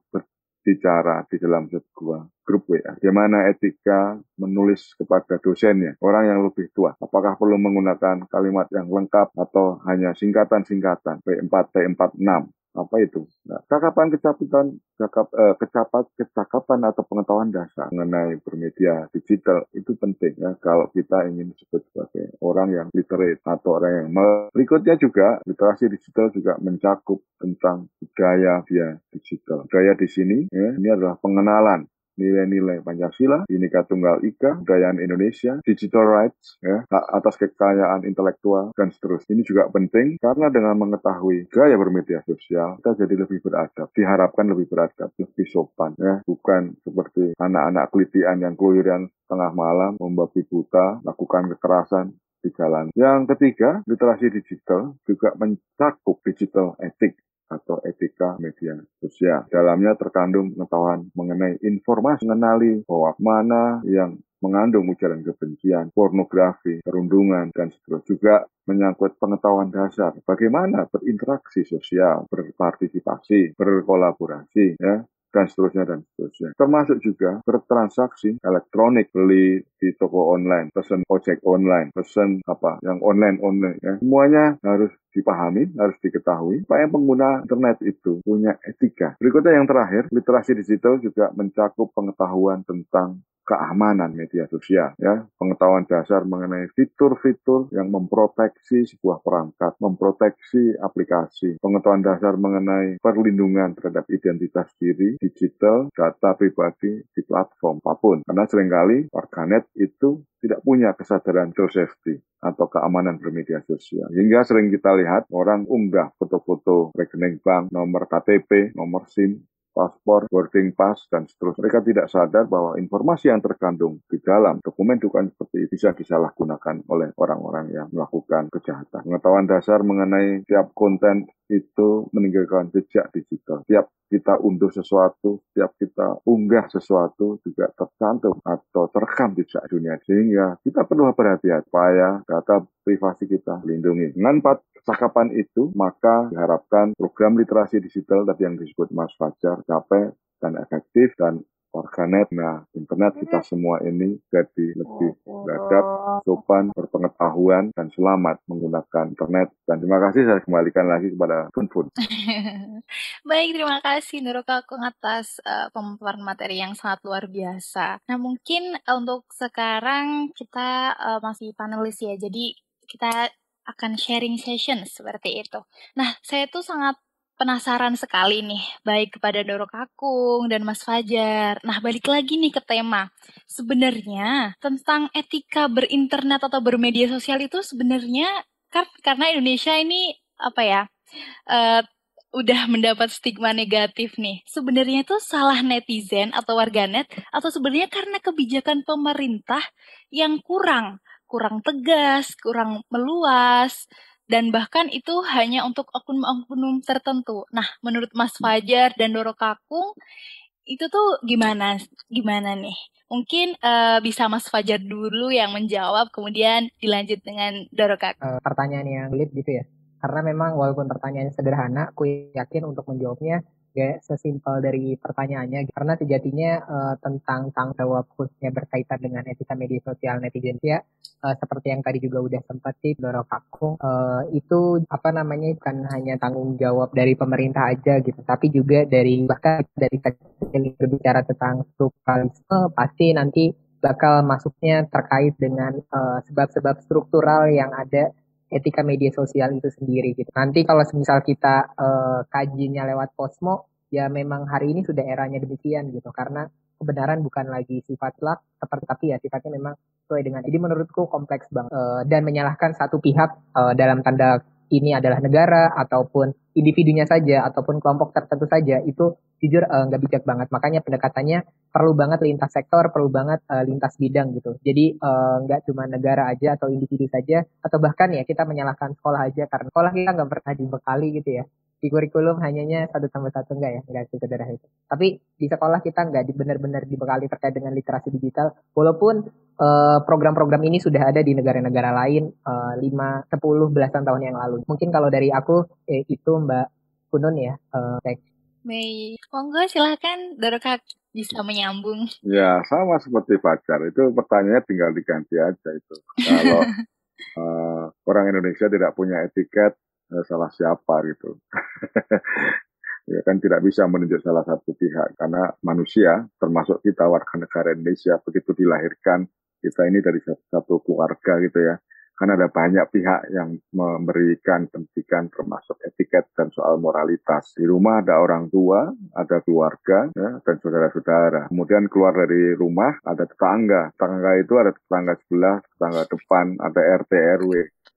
berbicara di dalam sebuah grup WA. Bagaimana etika menulis kepada dosennya, orang yang lebih tua. Apakah perlu menggunakan kalimat yang lengkap atau hanya singkatan-singkatan, P4, P46, apa itu? Nah, cakapan kecakapan cakap, eh, kecapat, kecakapan atau pengetahuan dasar mengenai bermedia digital itu penting ya kalau kita ingin disebut sebagai orang yang literate atau orang yang berikutnya juga literasi digital juga mencakup tentang budaya via digital. Budaya di sini ya, ini adalah pengenalan nilai-nilai Pancasila, Bhinneka Tunggal Ika, kekayaan Indonesia, digital rights, ya, hak atas kekayaan intelektual, dan seterusnya. Ini juga penting karena dengan mengetahui gaya bermedia sosial, kita jadi lebih beradab. Diharapkan lebih beradab, lebih sopan, ya. Bukan seperti anak-anak kelitian yang keluyuran tengah malam, membabi buta, lakukan kekerasan, di jalan. Yang ketiga, literasi digital juga mencakup digital etik atau etika media sosial. Dalamnya terkandung pengetahuan mengenai informasi mengenali bahwa mana yang mengandung ujaran kebencian, pornografi, perundungan, dan seterusnya. Juga menyangkut pengetahuan dasar, bagaimana berinteraksi sosial, berpartisipasi, berkolaborasi, ya, dan seterusnya dan seterusnya. Termasuk juga bertransaksi elektronik, beli di toko online, pesan ojek online, pesan apa yang online online ya. Semuanya harus dipahami, harus diketahui supaya pengguna internet itu punya etika. Berikutnya yang terakhir, literasi digital juga mencakup pengetahuan tentang keamanan media sosial ya pengetahuan dasar mengenai fitur-fitur yang memproteksi sebuah perangkat memproteksi aplikasi pengetahuan dasar mengenai perlindungan terhadap identitas diri digital data pribadi di platform apa pun karena sering kali warganet itu tidak punya kesadaran true safety atau keamanan bermedia sosial. Hingga sering kita lihat orang unggah foto-foto rekening bank, nomor KTP, nomor SIM, paspor, boarding pass, dan seterusnya. Mereka tidak sadar bahwa informasi yang terkandung di dalam dokumen-dokumen seperti ini bisa disalahgunakan oleh orang-orang yang melakukan kejahatan. Pengetahuan dasar mengenai tiap konten itu meninggalkan jejak digital. Tiap kita unduh sesuatu, tiap kita unggah sesuatu juga tercantum atau terekam jejak dunia. Sehingga kita perlu berhati-hati supaya data privasi kita lindungi. Dengan empat cakapan itu, maka diharapkan program literasi digital tadi yang disebut Mas Fajar capai dan efektif dan warganet, nah internet kita semua ini jadi lebih beradab, sopan, berpengetahuan, dan selamat menggunakan internet. Dan terima kasih saya kembalikan lagi kepada Fun Fun. Baik, terima kasih Nurul Kakung atas uh, pemaparan materi yang sangat luar biasa. Nah mungkin uh, untuk sekarang kita uh, masih panelis ya, jadi kita akan sharing session seperti itu. Nah, saya tuh sangat penasaran sekali nih, baik kepada Doro Kakung dan Mas Fajar. Nah, balik lagi nih ke tema. Sebenarnya tentang etika berinternet atau bermedia sosial itu sebenarnya kan karena Indonesia ini apa ya? Uh, udah mendapat stigma negatif nih. Sebenarnya itu salah netizen atau warganet atau sebenarnya karena kebijakan pemerintah yang kurang, kurang tegas, kurang meluas dan bahkan itu hanya untuk oknum-oknum tertentu. Nah, menurut Mas hmm. Fajar dan Doro Kakung, itu tuh gimana gimana nih? Mungkin uh, bisa Mas Fajar dulu yang menjawab, kemudian dilanjut dengan Doro Kakung. Uh, pertanyaan yang lead gitu ya. Karena memang walaupun pertanyaannya sederhana, aku yakin untuk menjawabnya gak sesimpel dari pertanyaannya karena sejatinya uh, tentang tanggung jawab khususnya berkaitan dengan etika media sosial netizen ya uh, seperti yang tadi juga udah sempat sih Doro Kakung uh, itu apa namanya bukan hanya tanggung jawab dari pemerintah aja gitu tapi juga dari bahkan dari tadi berbicara tentang strukturalisme pasti nanti bakal masuknya terkait dengan sebab-sebab uh, struktural yang ada etika media sosial itu sendiri gitu. Nanti kalau misal kita uh, kajinya lewat Posmo, ya memang hari ini sudah eranya demikian gitu. Karena kebenaran bukan lagi sifat luck tapi ya sifatnya memang sesuai dengan. Jadi menurutku kompleks banget. Uh, dan menyalahkan satu pihak uh, dalam tanda ini adalah negara ataupun individunya saja ataupun kelompok tertentu saja itu jujur eh, nggak uh, bijak banget. Makanya pendekatannya perlu banget lintas sektor perlu banget uh, lintas bidang gitu. Jadi nggak uh, cuma negara aja atau individu saja atau bahkan ya kita menyalahkan sekolah aja karena sekolah kita nggak pernah dibekali gitu ya. Di kurikulum hanya satu tambah satu enggak ya? Enggak sederhana itu tapi di sekolah kita enggak benar-benar dibekali terkait dengan literasi digital. Walaupun eh, program-program uh, ini sudah ada di negara-negara lain uh, 5, 10, belasan tahun yang lalu. Mungkin kalau dari aku eh, itu Mbak Kunun ya uh, Baik, monggo silahkan Dorokak bisa menyambung. Ya, sama seperti pacar. Itu pertanyaannya tinggal diganti aja itu. Kalau uh, orang Indonesia tidak punya etiket, eh, salah siapa gitu. ya kan tidak bisa menunjuk salah satu pihak karena manusia termasuk kita warga negara Indonesia begitu dilahirkan kita ini dari satu, satu keluarga gitu ya kan ada banyak pihak yang memberikan pendidikan termasuk etiket dan soal moralitas. Di rumah ada orang tua, ada keluarga, ya, dan saudara-saudara. Kemudian keluar dari rumah ada tetangga. Tetangga itu ada tetangga sebelah, tetangga depan, ada RT RW.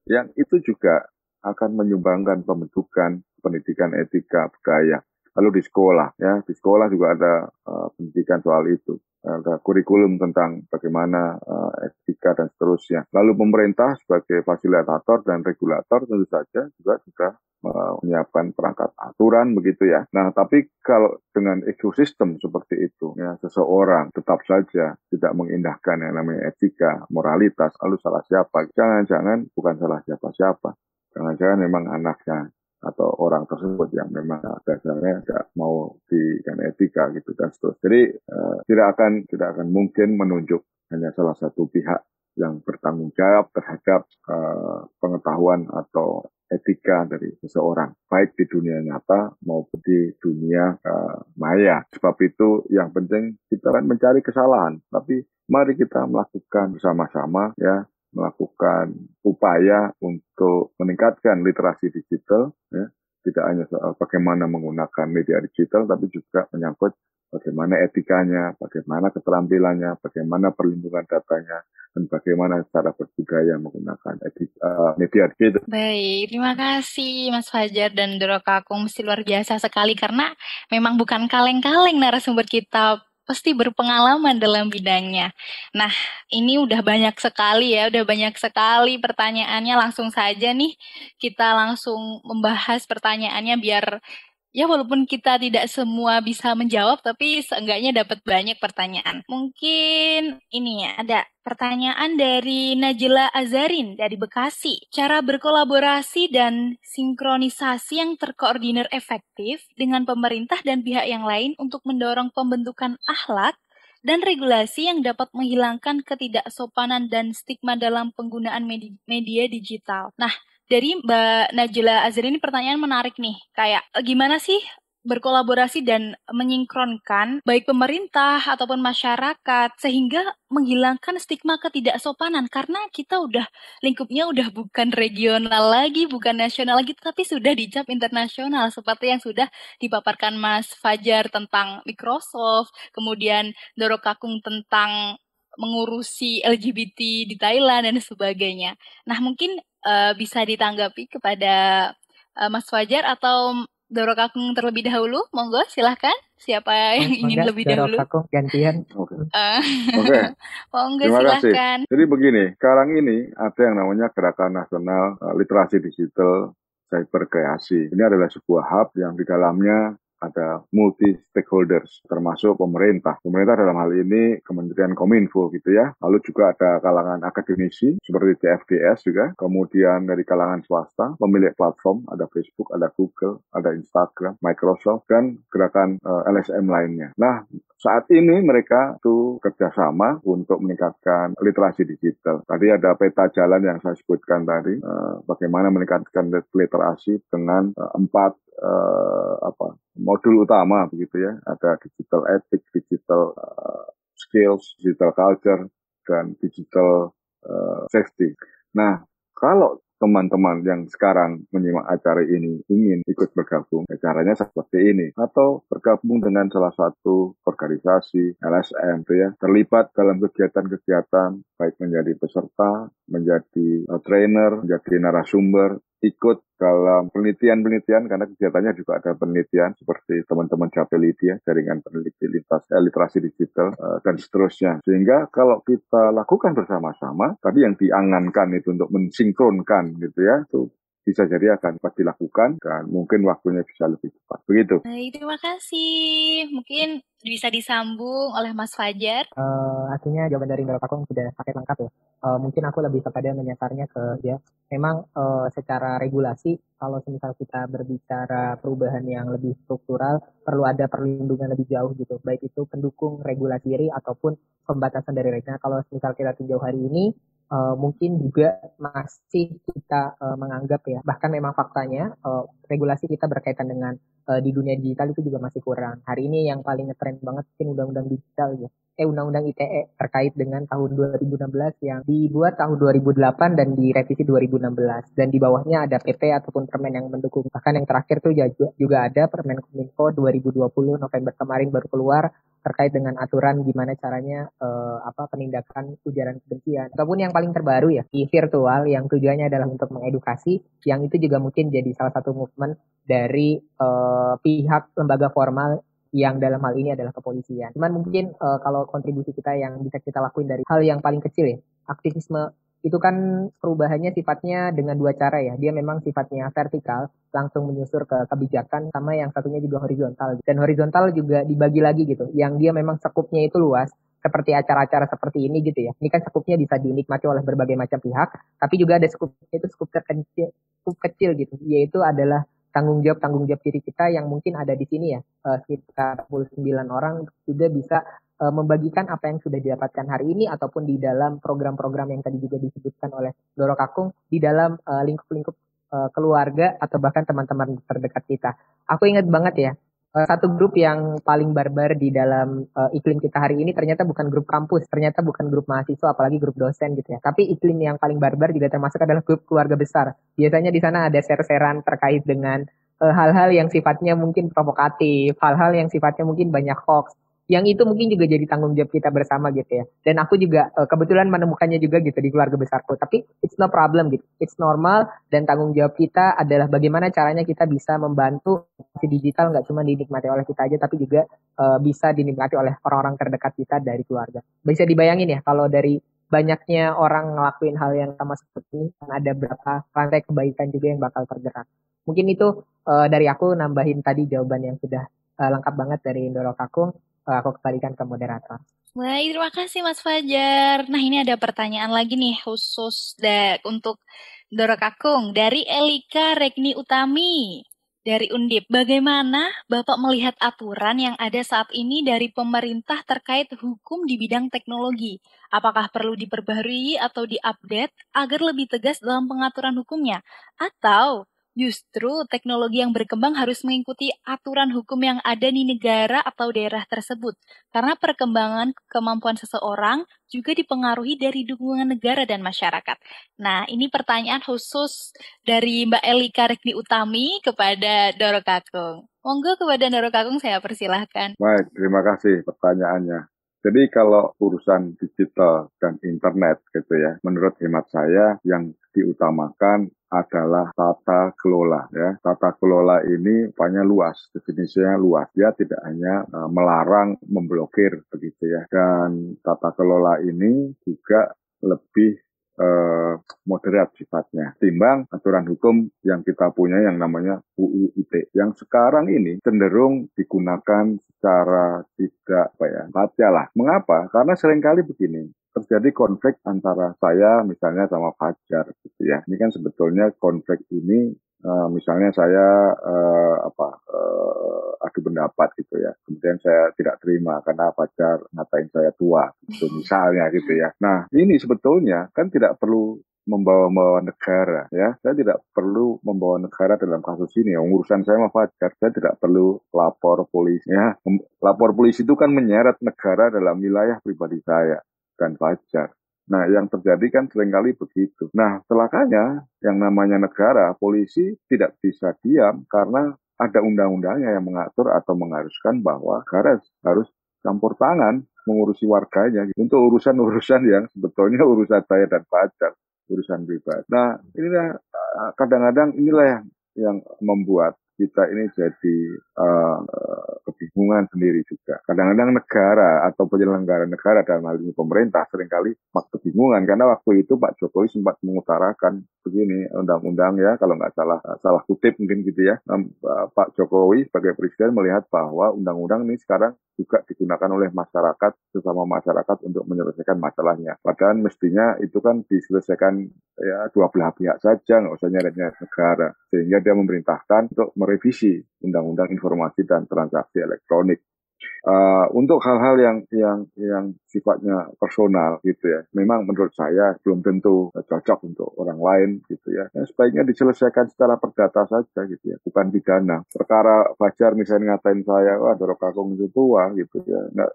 Yang itu juga akan menyumbangkan pembentukan pendidikan etika budaya. Lalu di sekolah, ya di sekolah juga ada uh, pendidikan soal itu, ada kurikulum tentang bagaimana uh, etika dan seterusnya. Lalu pemerintah sebagai fasilitator dan regulator tentu saja juga sudah uh, menyiapkan perangkat aturan begitu ya. Nah, tapi kalau dengan ekosistem seperti itu, ya seseorang tetap saja tidak mengindahkan yang namanya etika, moralitas, lalu salah siapa? Jangan-jangan bukan salah siapa-siapa jangan-jangan memang anaknya atau orang tersebut yang memang dasarnya tidak mau di dan etika gitu dan seterusnya. Jadi uh, tidak akan tidak akan mungkin menunjuk hanya salah satu pihak yang bertanggung jawab terhadap uh, pengetahuan atau etika dari seseorang, baik di dunia nyata maupun di dunia uh, maya. Sebab itu yang penting kita kan mencari kesalahan, tapi mari kita melakukan bersama-sama ya melakukan upaya untuk meningkatkan literasi digital, ya, tidak hanya soal bagaimana menggunakan media digital, tapi juga menyangkut bagaimana etikanya, bagaimana keterampilannya, bagaimana perlindungan datanya, dan bagaimana cara berbudaya menggunakan etik, uh, media digital. Baik, terima kasih Mas Fajar dan Doro Kakung. Mesti luar biasa sekali karena memang bukan kaleng-kaleng narasumber kita pasti berpengalaman dalam bidangnya. Nah, ini udah banyak sekali ya, udah banyak sekali pertanyaannya. Langsung saja nih, kita langsung membahas pertanyaannya biar ya walaupun kita tidak semua bisa menjawab, tapi seenggaknya dapat banyak pertanyaan. Mungkin ini ya, ada pertanyaan dari Najila Azarin dari Bekasi. Cara berkolaborasi dan sinkronisasi yang terkoordinir efektif dengan pemerintah dan pihak yang lain untuk mendorong pembentukan akhlak dan regulasi yang dapat menghilangkan ketidaksopanan dan stigma dalam penggunaan media digital. Nah, dari Mbak Najila Azri ini pertanyaan menarik nih. Kayak eh, gimana sih berkolaborasi dan menyinkronkan baik pemerintah ataupun masyarakat sehingga menghilangkan stigma ketidaksopanan karena kita udah lingkupnya udah bukan regional lagi, bukan nasional lagi tapi sudah dicap internasional seperti yang sudah dipaparkan Mas Fajar tentang Microsoft, kemudian Doro Kakung tentang mengurusi LGBT di Thailand dan sebagainya. Nah, mungkin uh, bisa ditanggapi kepada uh, Mas Fajar atau Doro Kakung terlebih dahulu, monggo silahkan. Siapa yang ingin lebih Doro dahulu? Kakung gantian. Oke. Okay. Uh, okay. monggo Terima silahkan. Kasih. Jadi begini, sekarang ini ada yang namanya Gerakan Nasional Literasi Digital Cyber Kreasi. Ini adalah sebuah hub yang di dalamnya ada multi stakeholders termasuk pemerintah. Pemerintah dalam hal ini Kementerian Kominfo gitu ya. Lalu juga ada kalangan akademisi seperti CFDS juga. Kemudian dari kalangan swasta, pemilik platform ada Facebook, ada Google, ada Instagram, Microsoft dan gerakan uh, eh, LSM lainnya. Nah, saat ini mereka tuh kerjasama untuk meningkatkan literasi digital. Tadi ada peta jalan yang saya sebutkan tadi, uh, bagaimana meningkatkan literasi dengan uh, empat apa modul utama begitu ya. Ada digital ethics, digital uh, skills, digital culture, dan digital uh, safety. Nah, kalau teman-teman yang sekarang menyimak acara ini ingin ikut bergabung, ya caranya seperti ini. Atau bergabung dengan salah satu organisasi, LSM, gitu ya, terlibat dalam kegiatan-kegiatan, baik menjadi peserta, menjadi uh, trainer, menjadi narasumber, ikut dalam penelitian-penelitian karena kegiatannya juga ada penelitian seperti teman-teman Japelidia, jaringan peneliti lintas eh, literasi digital uh, dan seterusnya. Sehingga kalau kita lakukan bersama-sama, tadi yang diangankan itu untuk mensinkronkan gitu ya, itu bisa jadi akan cepat dilakukan dan mungkin waktunya bisa lebih cepat. Begitu. Baik, terima kasih. Mungkin bisa disambung oleh Mas Fajar. Uh, artinya jawaban dari Ndoro Kakung sudah paket lengkap ya. Uh, mungkin aku lebih kepada menyasarnya ke ya, memang uh, secara regulasi kalau misal kita berbicara perubahan yang lebih struktural perlu ada perlindungan lebih jauh gitu. Baik itu pendukung regulasi diri ataupun pembatasan dari regulasi. Nah, kalau misal kita tinjau hari ini uh, mungkin juga masih kita uh, menganggap ya bahkan memang faktanya uh, regulasi kita berkaitan dengan uh, di dunia digital itu juga masih kurang. Hari ini yang paling ngetrend banget mungkin undang-undang digital ya. Eh undang-undang ITE terkait dengan tahun 2016 yang dibuat tahun 2008 dan direvisi 2016 dan di bawahnya ada PP ataupun permen yang mendukung. Bahkan yang terakhir tuh juga ada permen Kominfo 2020 November kemarin baru keluar terkait dengan aturan gimana caranya uh, apa penindakan ujaran kebencian ataupun yang paling terbaru ya di virtual yang tujuannya adalah untuk mengedukasi yang itu juga mungkin jadi salah satu movement dari uh, pihak lembaga formal yang dalam hal ini adalah kepolisian. Cuman mungkin uh, kalau kontribusi kita yang bisa kita lakuin dari hal yang paling kecil ya, aktivisme itu kan perubahannya sifatnya dengan dua cara ya. Dia memang sifatnya vertikal, langsung menyusur ke kebijakan, sama yang satunya juga horizontal. Dan horizontal juga dibagi lagi gitu, yang dia memang sekupnya itu luas, seperti acara-acara seperti ini gitu ya. Ini kan sekupnya bisa dinikmati oleh berbagai macam pihak, tapi juga ada skup itu skup terkecil, skup kecil gitu, yaitu adalah tanggung jawab tanggung jawab diri kita yang mungkin ada di sini ya uh, sekitar 49 orang sudah bisa uh, membagikan apa yang sudah didapatkan hari ini ataupun di dalam program-program yang tadi juga disebutkan oleh Doro Kakung di dalam uh, lingkup-lingkup uh, keluarga atau bahkan teman-teman terdekat kita. Aku ingat banget ya satu grup yang paling barbar di dalam uh, iklim kita hari ini ternyata bukan grup kampus, ternyata bukan grup mahasiswa, apalagi grup dosen gitu ya. Tapi iklim yang paling barbar juga termasuk adalah grup keluarga besar. Biasanya di sana ada ser-seran terkait dengan hal-hal uh, yang sifatnya mungkin provokatif, hal-hal yang sifatnya mungkin banyak hoax, yang itu mungkin juga jadi tanggung jawab kita bersama gitu ya. Dan aku juga uh, kebetulan menemukannya juga gitu di keluarga besarku. Tapi it's no problem gitu. It's normal dan tanggung jawab kita adalah bagaimana caranya kita bisa membantu si digital nggak cuma dinikmati oleh kita aja tapi juga uh, bisa dinikmati oleh orang-orang terdekat kita dari keluarga. Bisa dibayangin ya kalau dari banyaknya orang ngelakuin hal yang sama seperti ini kan ada berapa rantai kebaikan juga yang bakal tergerak. Mungkin itu uh, dari aku nambahin tadi jawaban yang sudah uh, lengkap banget dari Indoro Kakung aku kembalikan ke moderator. Baik, terima kasih Mas Fajar. Nah, ini ada pertanyaan lagi nih khusus untuk Doro Kakung dari Elika Regni Utami dari Undip. Bagaimana Bapak melihat aturan yang ada saat ini dari pemerintah terkait hukum di bidang teknologi? Apakah perlu diperbarui atau diupdate agar lebih tegas dalam pengaturan hukumnya? Atau Justru teknologi yang berkembang harus mengikuti aturan hukum yang ada di negara atau daerah tersebut, karena perkembangan kemampuan seseorang juga dipengaruhi dari dukungan negara dan masyarakat. Nah, ini pertanyaan khusus dari Mbak Elika Rekni Utami kepada Doro Kakung. Monggo kepada Doro Kakung saya persilahkan. Baik, terima kasih pertanyaannya. Jadi kalau urusan digital dan internet gitu ya, menurut hemat saya yang diutamakan adalah tata kelola ya. Tata kelola ini banyak luas, definisinya luas. Dia tidak hanya uh, melarang, memblokir begitu ya. Dan tata kelola ini juga lebih uh, moderat sifatnya. Timbang aturan hukum yang kita punya yang namanya UU ITE. Yang sekarang ini cenderung digunakan secara tidak apa ya, baca lah. Mengapa? Karena sering kali begini, terjadi konflik antara saya misalnya sama Fajar gitu ya. Ini kan sebetulnya konflik ini uh, misalnya saya uh, apa uh, adu pendapat gitu ya. Kemudian saya tidak terima karena Fajar ngatain saya tua gitu misalnya gitu ya. Nah, ini sebetulnya kan tidak perlu membawa-bawa negara ya. Saya tidak perlu membawa negara dalam kasus ini. Ya. Urusan saya sama Fajar, saya tidak perlu lapor polisi ya. Lapor polisi itu kan menyeret negara dalam wilayah pribadi saya dan Fajar. Nah, yang terjadi kan sering kali begitu. Nah, celakanya yang namanya negara, polisi tidak bisa diam karena ada undang-undangnya yang mengatur atau mengharuskan bahwa negara harus campur tangan mengurusi warganya untuk urusan-urusan yang sebetulnya urusan saya dan pacar, urusan pribadi. Nah, inilah kadang-kadang inilah yang yang membuat kita ini jadi uh, kebingungan sendiri juga. Kadang-kadang negara atau penyelenggara negara dalam hal ini pemerintah sering kali mak kebingungan karena waktu itu Pak Jokowi sempat mengutarakan begini undang-undang ya kalau nggak salah salah kutip mungkin gitu ya Pak Jokowi sebagai presiden melihat bahwa undang-undang ini sekarang juga digunakan oleh masyarakat sesama masyarakat untuk menyelesaikan masalahnya. Padahal mestinya itu kan diselesaikan ya dua belah pihak saja nggak usah nyeret negara sehingga dia memerintahkan untuk merevisi Undang-Undang Informasi dan Transaksi Elektronik. Uh, untuk hal-hal yang yang yang sifatnya personal gitu ya, memang menurut saya belum tentu cocok untuk orang lain gitu ya. Sebaiknya diselesaikan secara perdata saja gitu ya, bukan pidana. Perkara Fajar misalnya ngatain saya, wah Doro Kakung itu tua gitu ya, nggak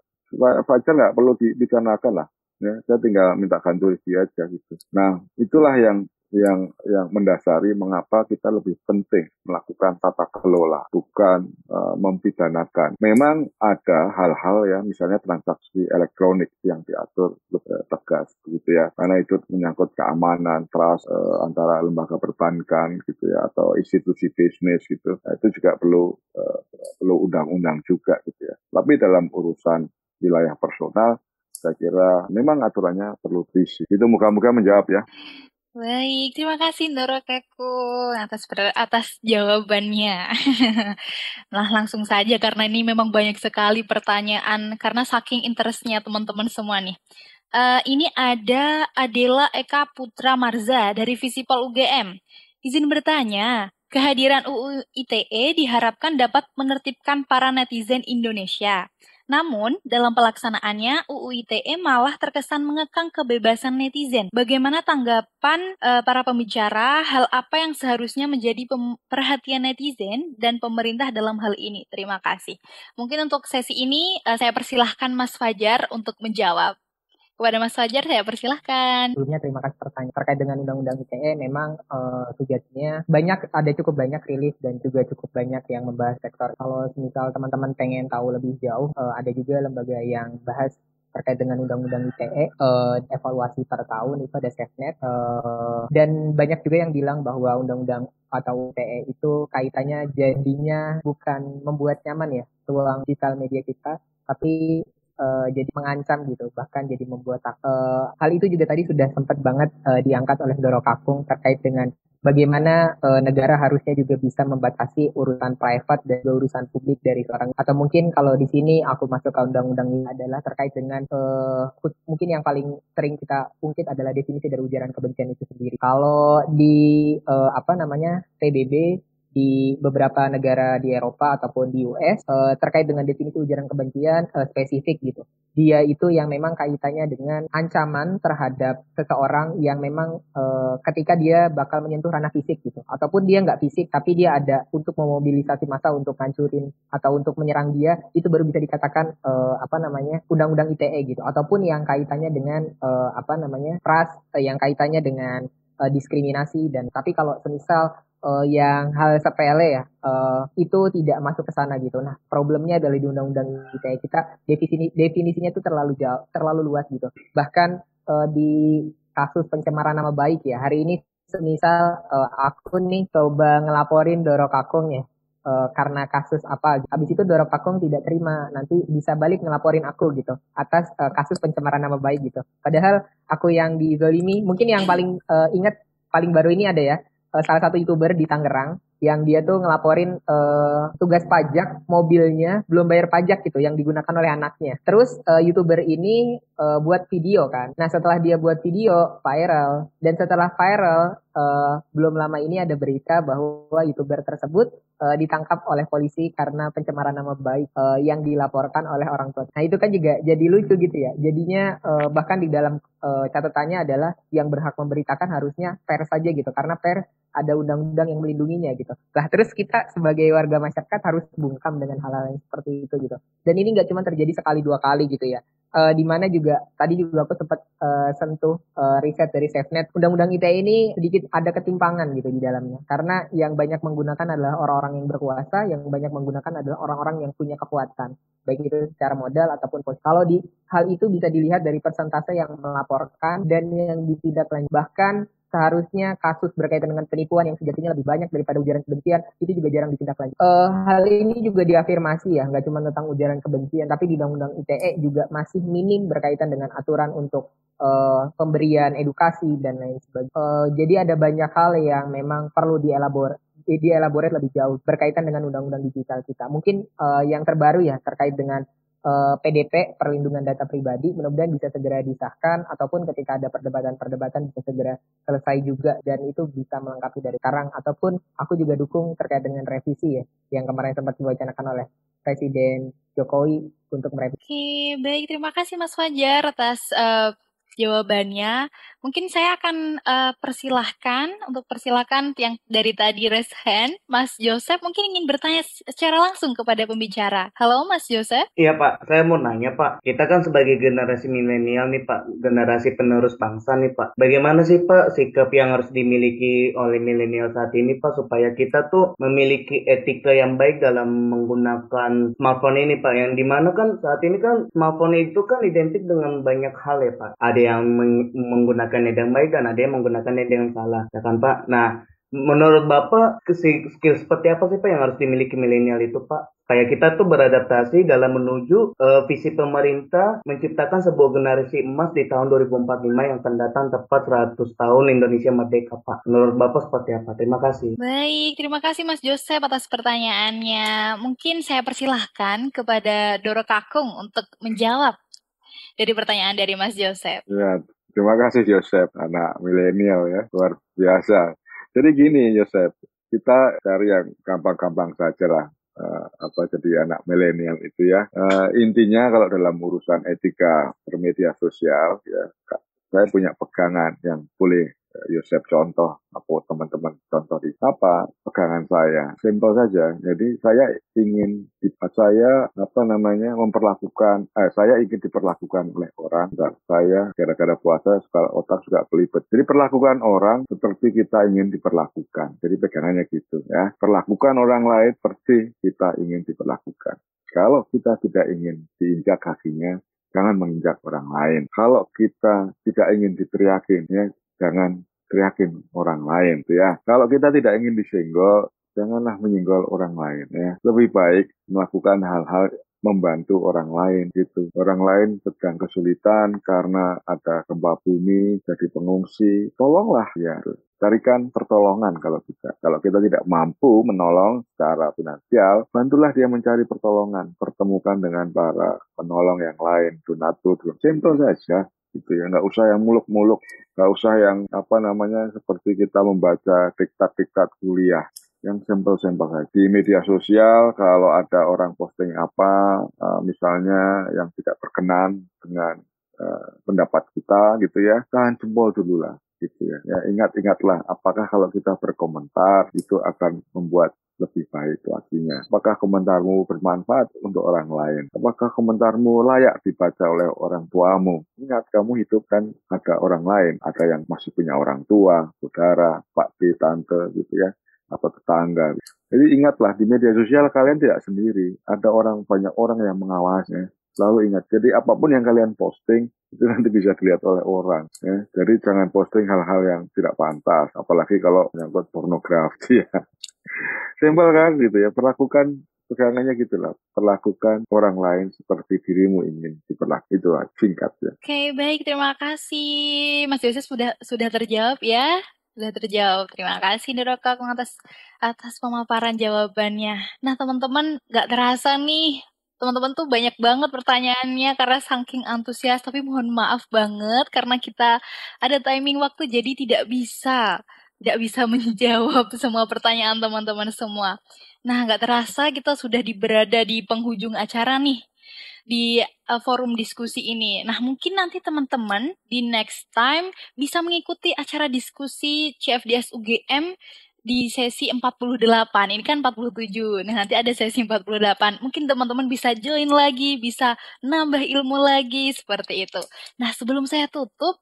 Fajar nggak perlu dipidanakan lah ya saya tinggal minta ganti dia aja gitu. Nah itulah yang yang yang mendasari mengapa kita lebih penting melakukan tata kelola bukan uh, mempidanakan. Memang ada hal-hal ya misalnya transaksi elektronik yang diatur lebih tegas gitu ya karena itu menyangkut keamanan trust uh, antara lembaga perbankan gitu ya atau institusi bisnis gitu. Nah, itu juga perlu uh, perlu undang-undang juga gitu ya. Tapi dalam urusan wilayah personal saya kira memang aturannya perlu diisi. Itu muka-muka menjawab ya. Baik, terima kasih Ndoro Keku atas atas jawabannya. nah, langsung saja karena ini memang banyak sekali pertanyaan karena saking interestnya teman-teman semua nih. Uh, ini ada Adela Eka Putra Marza dari Visipol UGM. Izin bertanya, kehadiran UU ITE diharapkan dapat menertibkan para netizen Indonesia. Namun, dalam pelaksanaannya, UU ITE malah terkesan mengekang kebebasan netizen. Bagaimana tanggapan uh, para pembicara hal apa yang seharusnya menjadi perhatian netizen dan pemerintah dalam hal ini? Terima kasih. Mungkin untuk sesi ini uh, saya persilahkan Mas Fajar untuk menjawab. Kepada Mas Fajar saya persilahkan. Sebelumnya terima kasih pertanyaan terkait dengan Undang-Undang ITE. Memang uh, sejatinya banyak ada cukup banyak rilis dan juga cukup banyak yang membahas sektor. Kalau misal teman-teman pengen tahu lebih jauh, uh, ada juga lembaga yang bahas terkait dengan undang-undang ITE uh, eh, evaluasi per tahun itu ada SafeNet uh, dan banyak juga yang bilang bahwa undang-undang atau ITE itu kaitannya jadinya bukan membuat nyaman ya ruang digital media kita tapi uh, jadi mengancam gitu bahkan jadi membuat uh, hal itu juga tadi sudah sempat banget uh, diangkat oleh Doro Kakung terkait dengan bagaimana uh, negara harusnya juga bisa membatasi urusan private dan urusan publik dari seorang atau mungkin kalau di sini aku masuk ke undang-undang ini adalah terkait dengan uh, mungkin yang paling sering kita ungkit adalah definisi dari ujaran kebencian itu sendiri. Kalau di uh, apa namanya PBB di beberapa negara di Eropa ataupun di US uh, eh, terkait dengan definisi ujaran kebencian uh, spesifik gitu. Dia itu yang memang kaitannya dengan ancaman terhadap seseorang yang memang uh, ketika dia bakal menyentuh ranah fisik gitu, ataupun dia nggak fisik tapi dia ada untuk memobilisasi massa untuk hancurin atau untuk menyerang dia itu baru bisa dikatakan uh, apa namanya undang-undang ITE gitu, ataupun yang kaitannya dengan uh, apa namanya ras, uh, yang kaitannya dengan diskriminasi dan tapi kalau semisal uh, yang hal sepele ya uh, itu tidak masuk ke sana gitu. Nah problemnya adalah di undang-undang ITE kita definisi definisinya itu terlalu jauh, terlalu luas gitu. Bahkan uh, di kasus pencemaran nama baik ya hari ini semisal uh, aku nih coba ngelaporin Doro Kakung ya uh, karena kasus apa habis itu Doro Kakung tidak terima nanti bisa balik ngelaporin aku gitu atas uh, kasus pencemaran nama baik gitu padahal aku yang dizolimi mungkin yang paling uh, ingat paling baru ini ada ya salah satu youtuber di Tangerang yang dia tuh ngelaporin uh, tugas pajak mobilnya belum bayar pajak gitu yang digunakan oleh anaknya. Terus uh, youtuber ini uh, buat video kan. Nah setelah dia buat video viral dan setelah viral uh, belum lama ini ada berita bahwa youtuber tersebut uh, ditangkap oleh polisi karena pencemaran nama baik uh, yang dilaporkan oleh orang tua. Nah itu kan juga jadi lucu gitu ya. Jadinya uh, bahkan di dalam uh, catatannya adalah yang berhak memberitakan harusnya pers saja gitu karena pers ada undang-undang yang melindunginya gitu. Lah terus kita sebagai warga masyarakat harus bungkam dengan hal-hal yang seperti itu gitu. Dan ini nggak cuma terjadi sekali dua kali gitu ya. Uh, di mana juga tadi juga aku sempat uh, sentuh uh, riset dari SafeNet. Undang-undang ITE ini sedikit ada ketimpangan gitu di dalamnya. Karena yang banyak menggunakan adalah orang-orang yang berkuasa, yang banyak menggunakan adalah orang-orang yang punya kekuatan. Baik itu secara modal ataupun pos. Kalau di hal itu bisa dilihat dari persentase yang melaporkan dan yang ditindaklanjuti. Bahkan seharusnya kasus berkaitan dengan penipuan yang sejatinya lebih banyak daripada ujaran kebencian itu juga jarang ditindaklanjuti. Uh, hal ini juga diafirmasi ya, nggak cuma tentang ujaran kebencian, tapi di Undang-Undang ITE juga masih minim berkaitan dengan aturan untuk uh, pemberian edukasi dan lain sebagainya. Uh, jadi ada banyak hal yang memang perlu dielabor dielaborate lebih jauh berkaitan dengan undang-undang digital kita. Mungkin uh, yang terbaru ya terkait dengan uh, eh, PDP perlindungan data pribadi mudah-mudahan bisa segera disahkan ataupun ketika ada perdebatan-perdebatan bisa segera selesai juga dan itu bisa melengkapi dari sekarang ataupun aku juga dukung terkait dengan revisi ya yang kemarin sempat diwacanakan oleh Presiden Jokowi untuk merevisi. Oke, baik terima kasih Mas Fajar atas uh, jawabannya. Mungkin saya akan uh, persilahkan untuk persilahkan yang dari tadi raise hand, Mas Joseph mungkin ingin bertanya secara langsung kepada pembicara. Halo Mas Joseph. Iya Pak, saya mau nanya Pak. Kita kan sebagai generasi milenial nih Pak, generasi penerus bangsa nih Pak. Bagaimana sih Pak sikap yang harus dimiliki oleh milenial saat ini Pak supaya kita tuh memiliki etika yang baik dalam menggunakan smartphone ini Pak. Yang di mana kan saat ini kan smartphone itu kan identik dengan banyak hal ya Pak. Ada yang menggunakannya dengan baik dan ada yang menggunakannya dengan salah, ya kan Pak? Nah, menurut Bapak skill seperti apa sih Pak yang harus dimiliki milenial itu Pak? Kayak kita tuh beradaptasi dalam menuju uh, visi pemerintah menciptakan sebuah generasi emas di tahun 2045 yang akan datang tepat 100 tahun Indonesia merdeka Pak. Menurut Bapak seperti apa? Terima kasih. Baik, terima kasih Mas Joseph atas pertanyaannya. Mungkin saya persilahkan kepada Doro Kakung untuk menjawab dari pertanyaan dari Mas Joseph. Ya, terima kasih Joseph, anak milenial ya, luar biasa. Jadi gini Joseph, kita cari yang gampang-gampang saja lah. Uh, apa jadi anak milenial itu ya uh, intinya kalau dalam urusan etika bermedia sosial ya saya punya pegangan yang boleh Yosef contoh apa teman-teman contoh di apa pegangan saya? Simpel saja. Jadi saya ingin saya apa namanya memperlakukan eh, saya ingin diperlakukan oleh orang. Dan saya gara-gara puasa suka otak juga pelipet jadi perlakukan orang seperti kita ingin diperlakukan. Jadi pegangannya gitu ya. Perlakukan orang lain seperti kita ingin diperlakukan. Kalau kita tidak ingin diinjak kakinya jangan menginjak orang lain. Kalau kita tidak ingin diteriakin, ya jangan teriakin orang lain tuh ya. Kalau kita tidak ingin disenggol, janganlah menyinggol orang lain ya. Lebih baik melakukan hal-hal membantu orang lain gitu. Orang lain sedang kesulitan karena ada gempa bumi, jadi pengungsi. Tolonglah ya. Carikan pertolongan kalau kita. Kalau kita tidak mampu menolong secara finansial, bantulah dia mencari pertolongan. Pertemukan dengan para penolong yang lain, donatur. Simple saja gitu ya nggak usah yang muluk-muluk nggak usah yang apa namanya seperti kita membaca diktat-diktat kuliah yang simpel-simpel saja di media sosial kalau ada orang posting apa uh, misalnya yang tidak berkenan dengan uh, pendapat kita gitu ya tahan jempol dulu lah gitu ya. ya ingat-ingatlah apakah kalau kita berkomentar itu akan membuat lebih baik lakinya. Apakah komentarmu bermanfaat untuk orang lain? Apakah komentarmu layak dibaca oleh orang tuamu? Ingat, kamu hidup kan ada orang lain. Ada yang masih punya orang tua, saudara, pak B, tante gitu ya, atau tetangga. Jadi ingatlah, di media sosial kalian tidak sendiri. Ada orang, banyak orang yang mengawasnya. Selalu ingat, jadi apa pun yang kalian posting, itu nanti bisa dilihat oleh orang. Ya. Jadi jangan posting hal-hal yang tidak pantas, apalagi kalau menyangkut pornografi ya. Simpel kan gitu ya, perlakukan pegangannya gitu lah. Perlakukan orang lain seperti dirimu ingin diperlakukan. Itu lah, singkat ya. Oke, okay, baik. Terima kasih. Mas Yosef sudah sudah terjawab ya. Sudah terjawab. Terima kasih Kak atas atas pemaparan jawabannya. Nah, teman-teman nggak terasa nih teman-teman tuh banyak banget pertanyaannya karena saking antusias tapi mohon maaf banget karena kita ada timing waktu jadi tidak bisa tidak bisa menjawab semua pertanyaan teman-teman semua. Nah, nggak terasa kita sudah berada di penghujung acara nih di uh, forum diskusi ini. Nah, mungkin nanti teman-teman di next time bisa mengikuti acara diskusi CFDS UGM di sesi 48. Ini kan 47. Nah, nanti ada sesi 48. Mungkin teman-teman bisa join lagi, bisa nambah ilmu lagi seperti itu. Nah, sebelum saya tutup,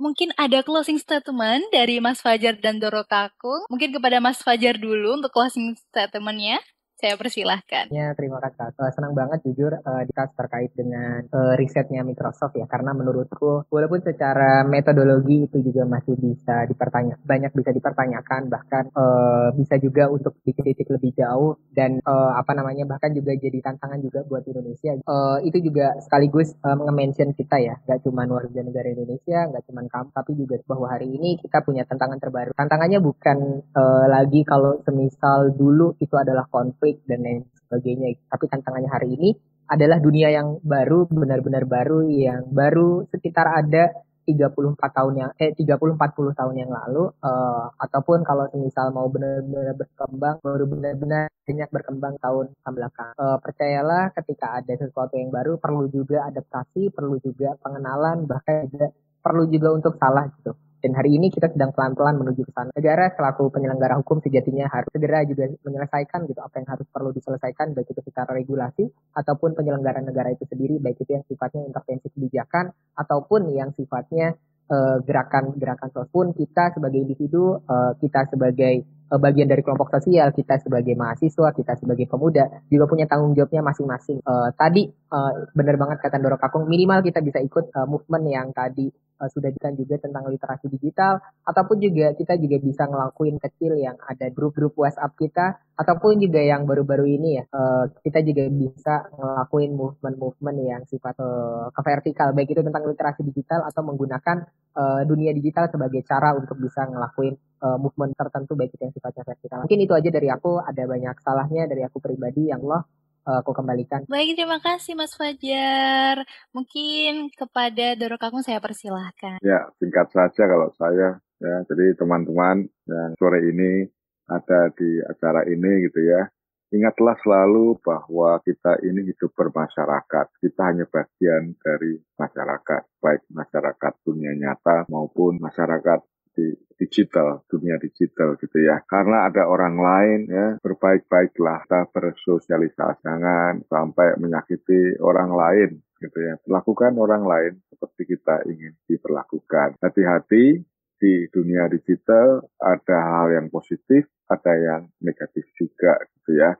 mungkin ada closing statement dari Mas Fajar dan Doro Kakung. Mungkin kepada Mas Fajar dulu untuk closing statementnya. Saya persilahkan. Ya, terima kasih. Uh, senang banget jujur uh, dikas terkait dengan uh, risetnya Microsoft ya, karena menurutku walaupun secara metodologi itu juga masih bisa dipertanya, banyak bisa dipertanyakan, bahkan uh, bisa juga untuk dikritik lebih jauh dan uh, apa namanya bahkan juga jadi tantangan juga buat Indonesia. Uh, itu juga sekaligus uh, mention kita ya, nggak cuma warga negara Indonesia, nggak cuma kamu, tapi juga bahwa hari ini kita punya tantangan terbaru. Tantangannya bukan uh, lagi kalau semisal dulu itu adalah konflik konflik dan lain sebagainya. Tapi tantangannya hari ini adalah dunia yang baru, benar-benar baru yang baru sekitar ada 34 tahun yang eh 30 40 tahun yang lalu uh, ataupun kalau misal mau benar-benar berkembang baru benar-benar banyak berkembang tahun belakang. Uh, percayalah ketika ada sesuatu yang baru perlu juga adaptasi, perlu juga pengenalan bahkan juga perlu juga untuk salah gitu. Dan hari ini kita sedang pelan-pelan menuju ke sana. Negara selaku penyelenggara hukum sejatinya harus segera juga menyelesaikan gitu apa yang harus perlu diselesaikan baik itu secara regulasi ataupun penyelenggara negara itu sendiri baik itu yang sifatnya intervensi kebijakan ataupun yang sifatnya eh, gerakan-gerakan uh, pun kita sebagai individu, uh, kita sebagai uh, bagian dari kelompok sosial, kita sebagai mahasiswa, kita sebagai pemuda juga punya tanggung jawabnya masing-masing. Tadi benar banget kata Doro Kakung, minimal kita bisa ikut movement yang tadi uh, sudah dikan juga tentang literasi digital ataupun juga kita juga bisa ngelakuin kecil yang ada grup-grup WhatsApp kita ataupun juga yang baru-baru ini ya uh, kita juga bisa ngelakuin movement-movement yang sifat uh, ke vertikal baik itu tentang literasi digital atau menggunakan uh, dunia digital sebagai cara untuk bisa ngelakuin uh, movement tertentu baik itu yang sifatnya vertikal. Mungkin itu aja dari aku ada banyak salahnya dari aku pribadi yang loh aku kembalikan. Baik, terima kasih Mas Fajar. Mungkin kepada Doro Kakung saya persilahkan. Ya, singkat saja kalau saya. Ya, jadi teman-teman yang sore ini ada di acara ini gitu ya. Ingatlah selalu bahwa kita ini hidup bermasyarakat. Kita hanya bagian dari masyarakat, baik masyarakat dunia nyata maupun masyarakat di digital, dunia digital gitu ya. Karena ada orang lain ya, berbaik-baiklah kita bersosialisasi, jangan sampai menyakiti orang lain gitu ya. Lakukan orang lain seperti kita ingin diperlakukan. Hati-hati di dunia digital ada hal yang positif, ada yang negatif juga gitu ya.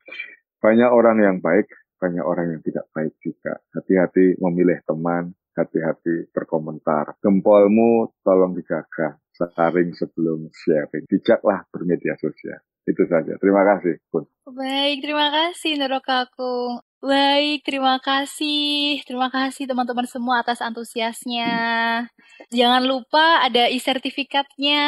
Banyak orang yang baik, banyak orang yang tidak baik juga. Hati-hati memilih teman, hati-hati berkomentar. Gempolmu tolong dijaga sharing sebelum sharing. Bijaklah bermedia sosial. Itu saja. Terima kasih, Pun. Baik, terima kasih Nero Kakung. Baik, terima kasih. Terima kasih teman-teman semua atas antusiasnya. Jangan lupa ada e-sertifikatnya.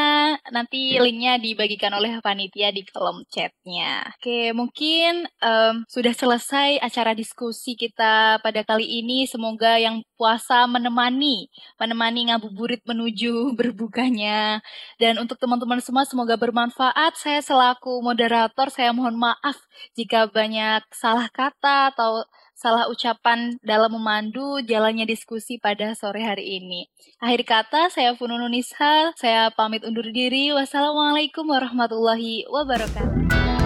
Nanti linknya dibagikan oleh panitia di kolom chatnya. Oke, mungkin um, sudah selesai acara diskusi kita pada kali ini. Semoga yang puasa menemani, menemani ngabuburit menuju berbukanya. Dan untuk teman-teman semua semoga bermanfaat. Saya selaku moderator, saya mohon maaf jika banyak salah kata atau salah ucapan dalam memandu jalannya diskusi pada sore hari ini. Akhir kata, saya Fununu Nishal, saya pamit undur diri. Wassalamualaikum warahmatullahi wabarakatuh.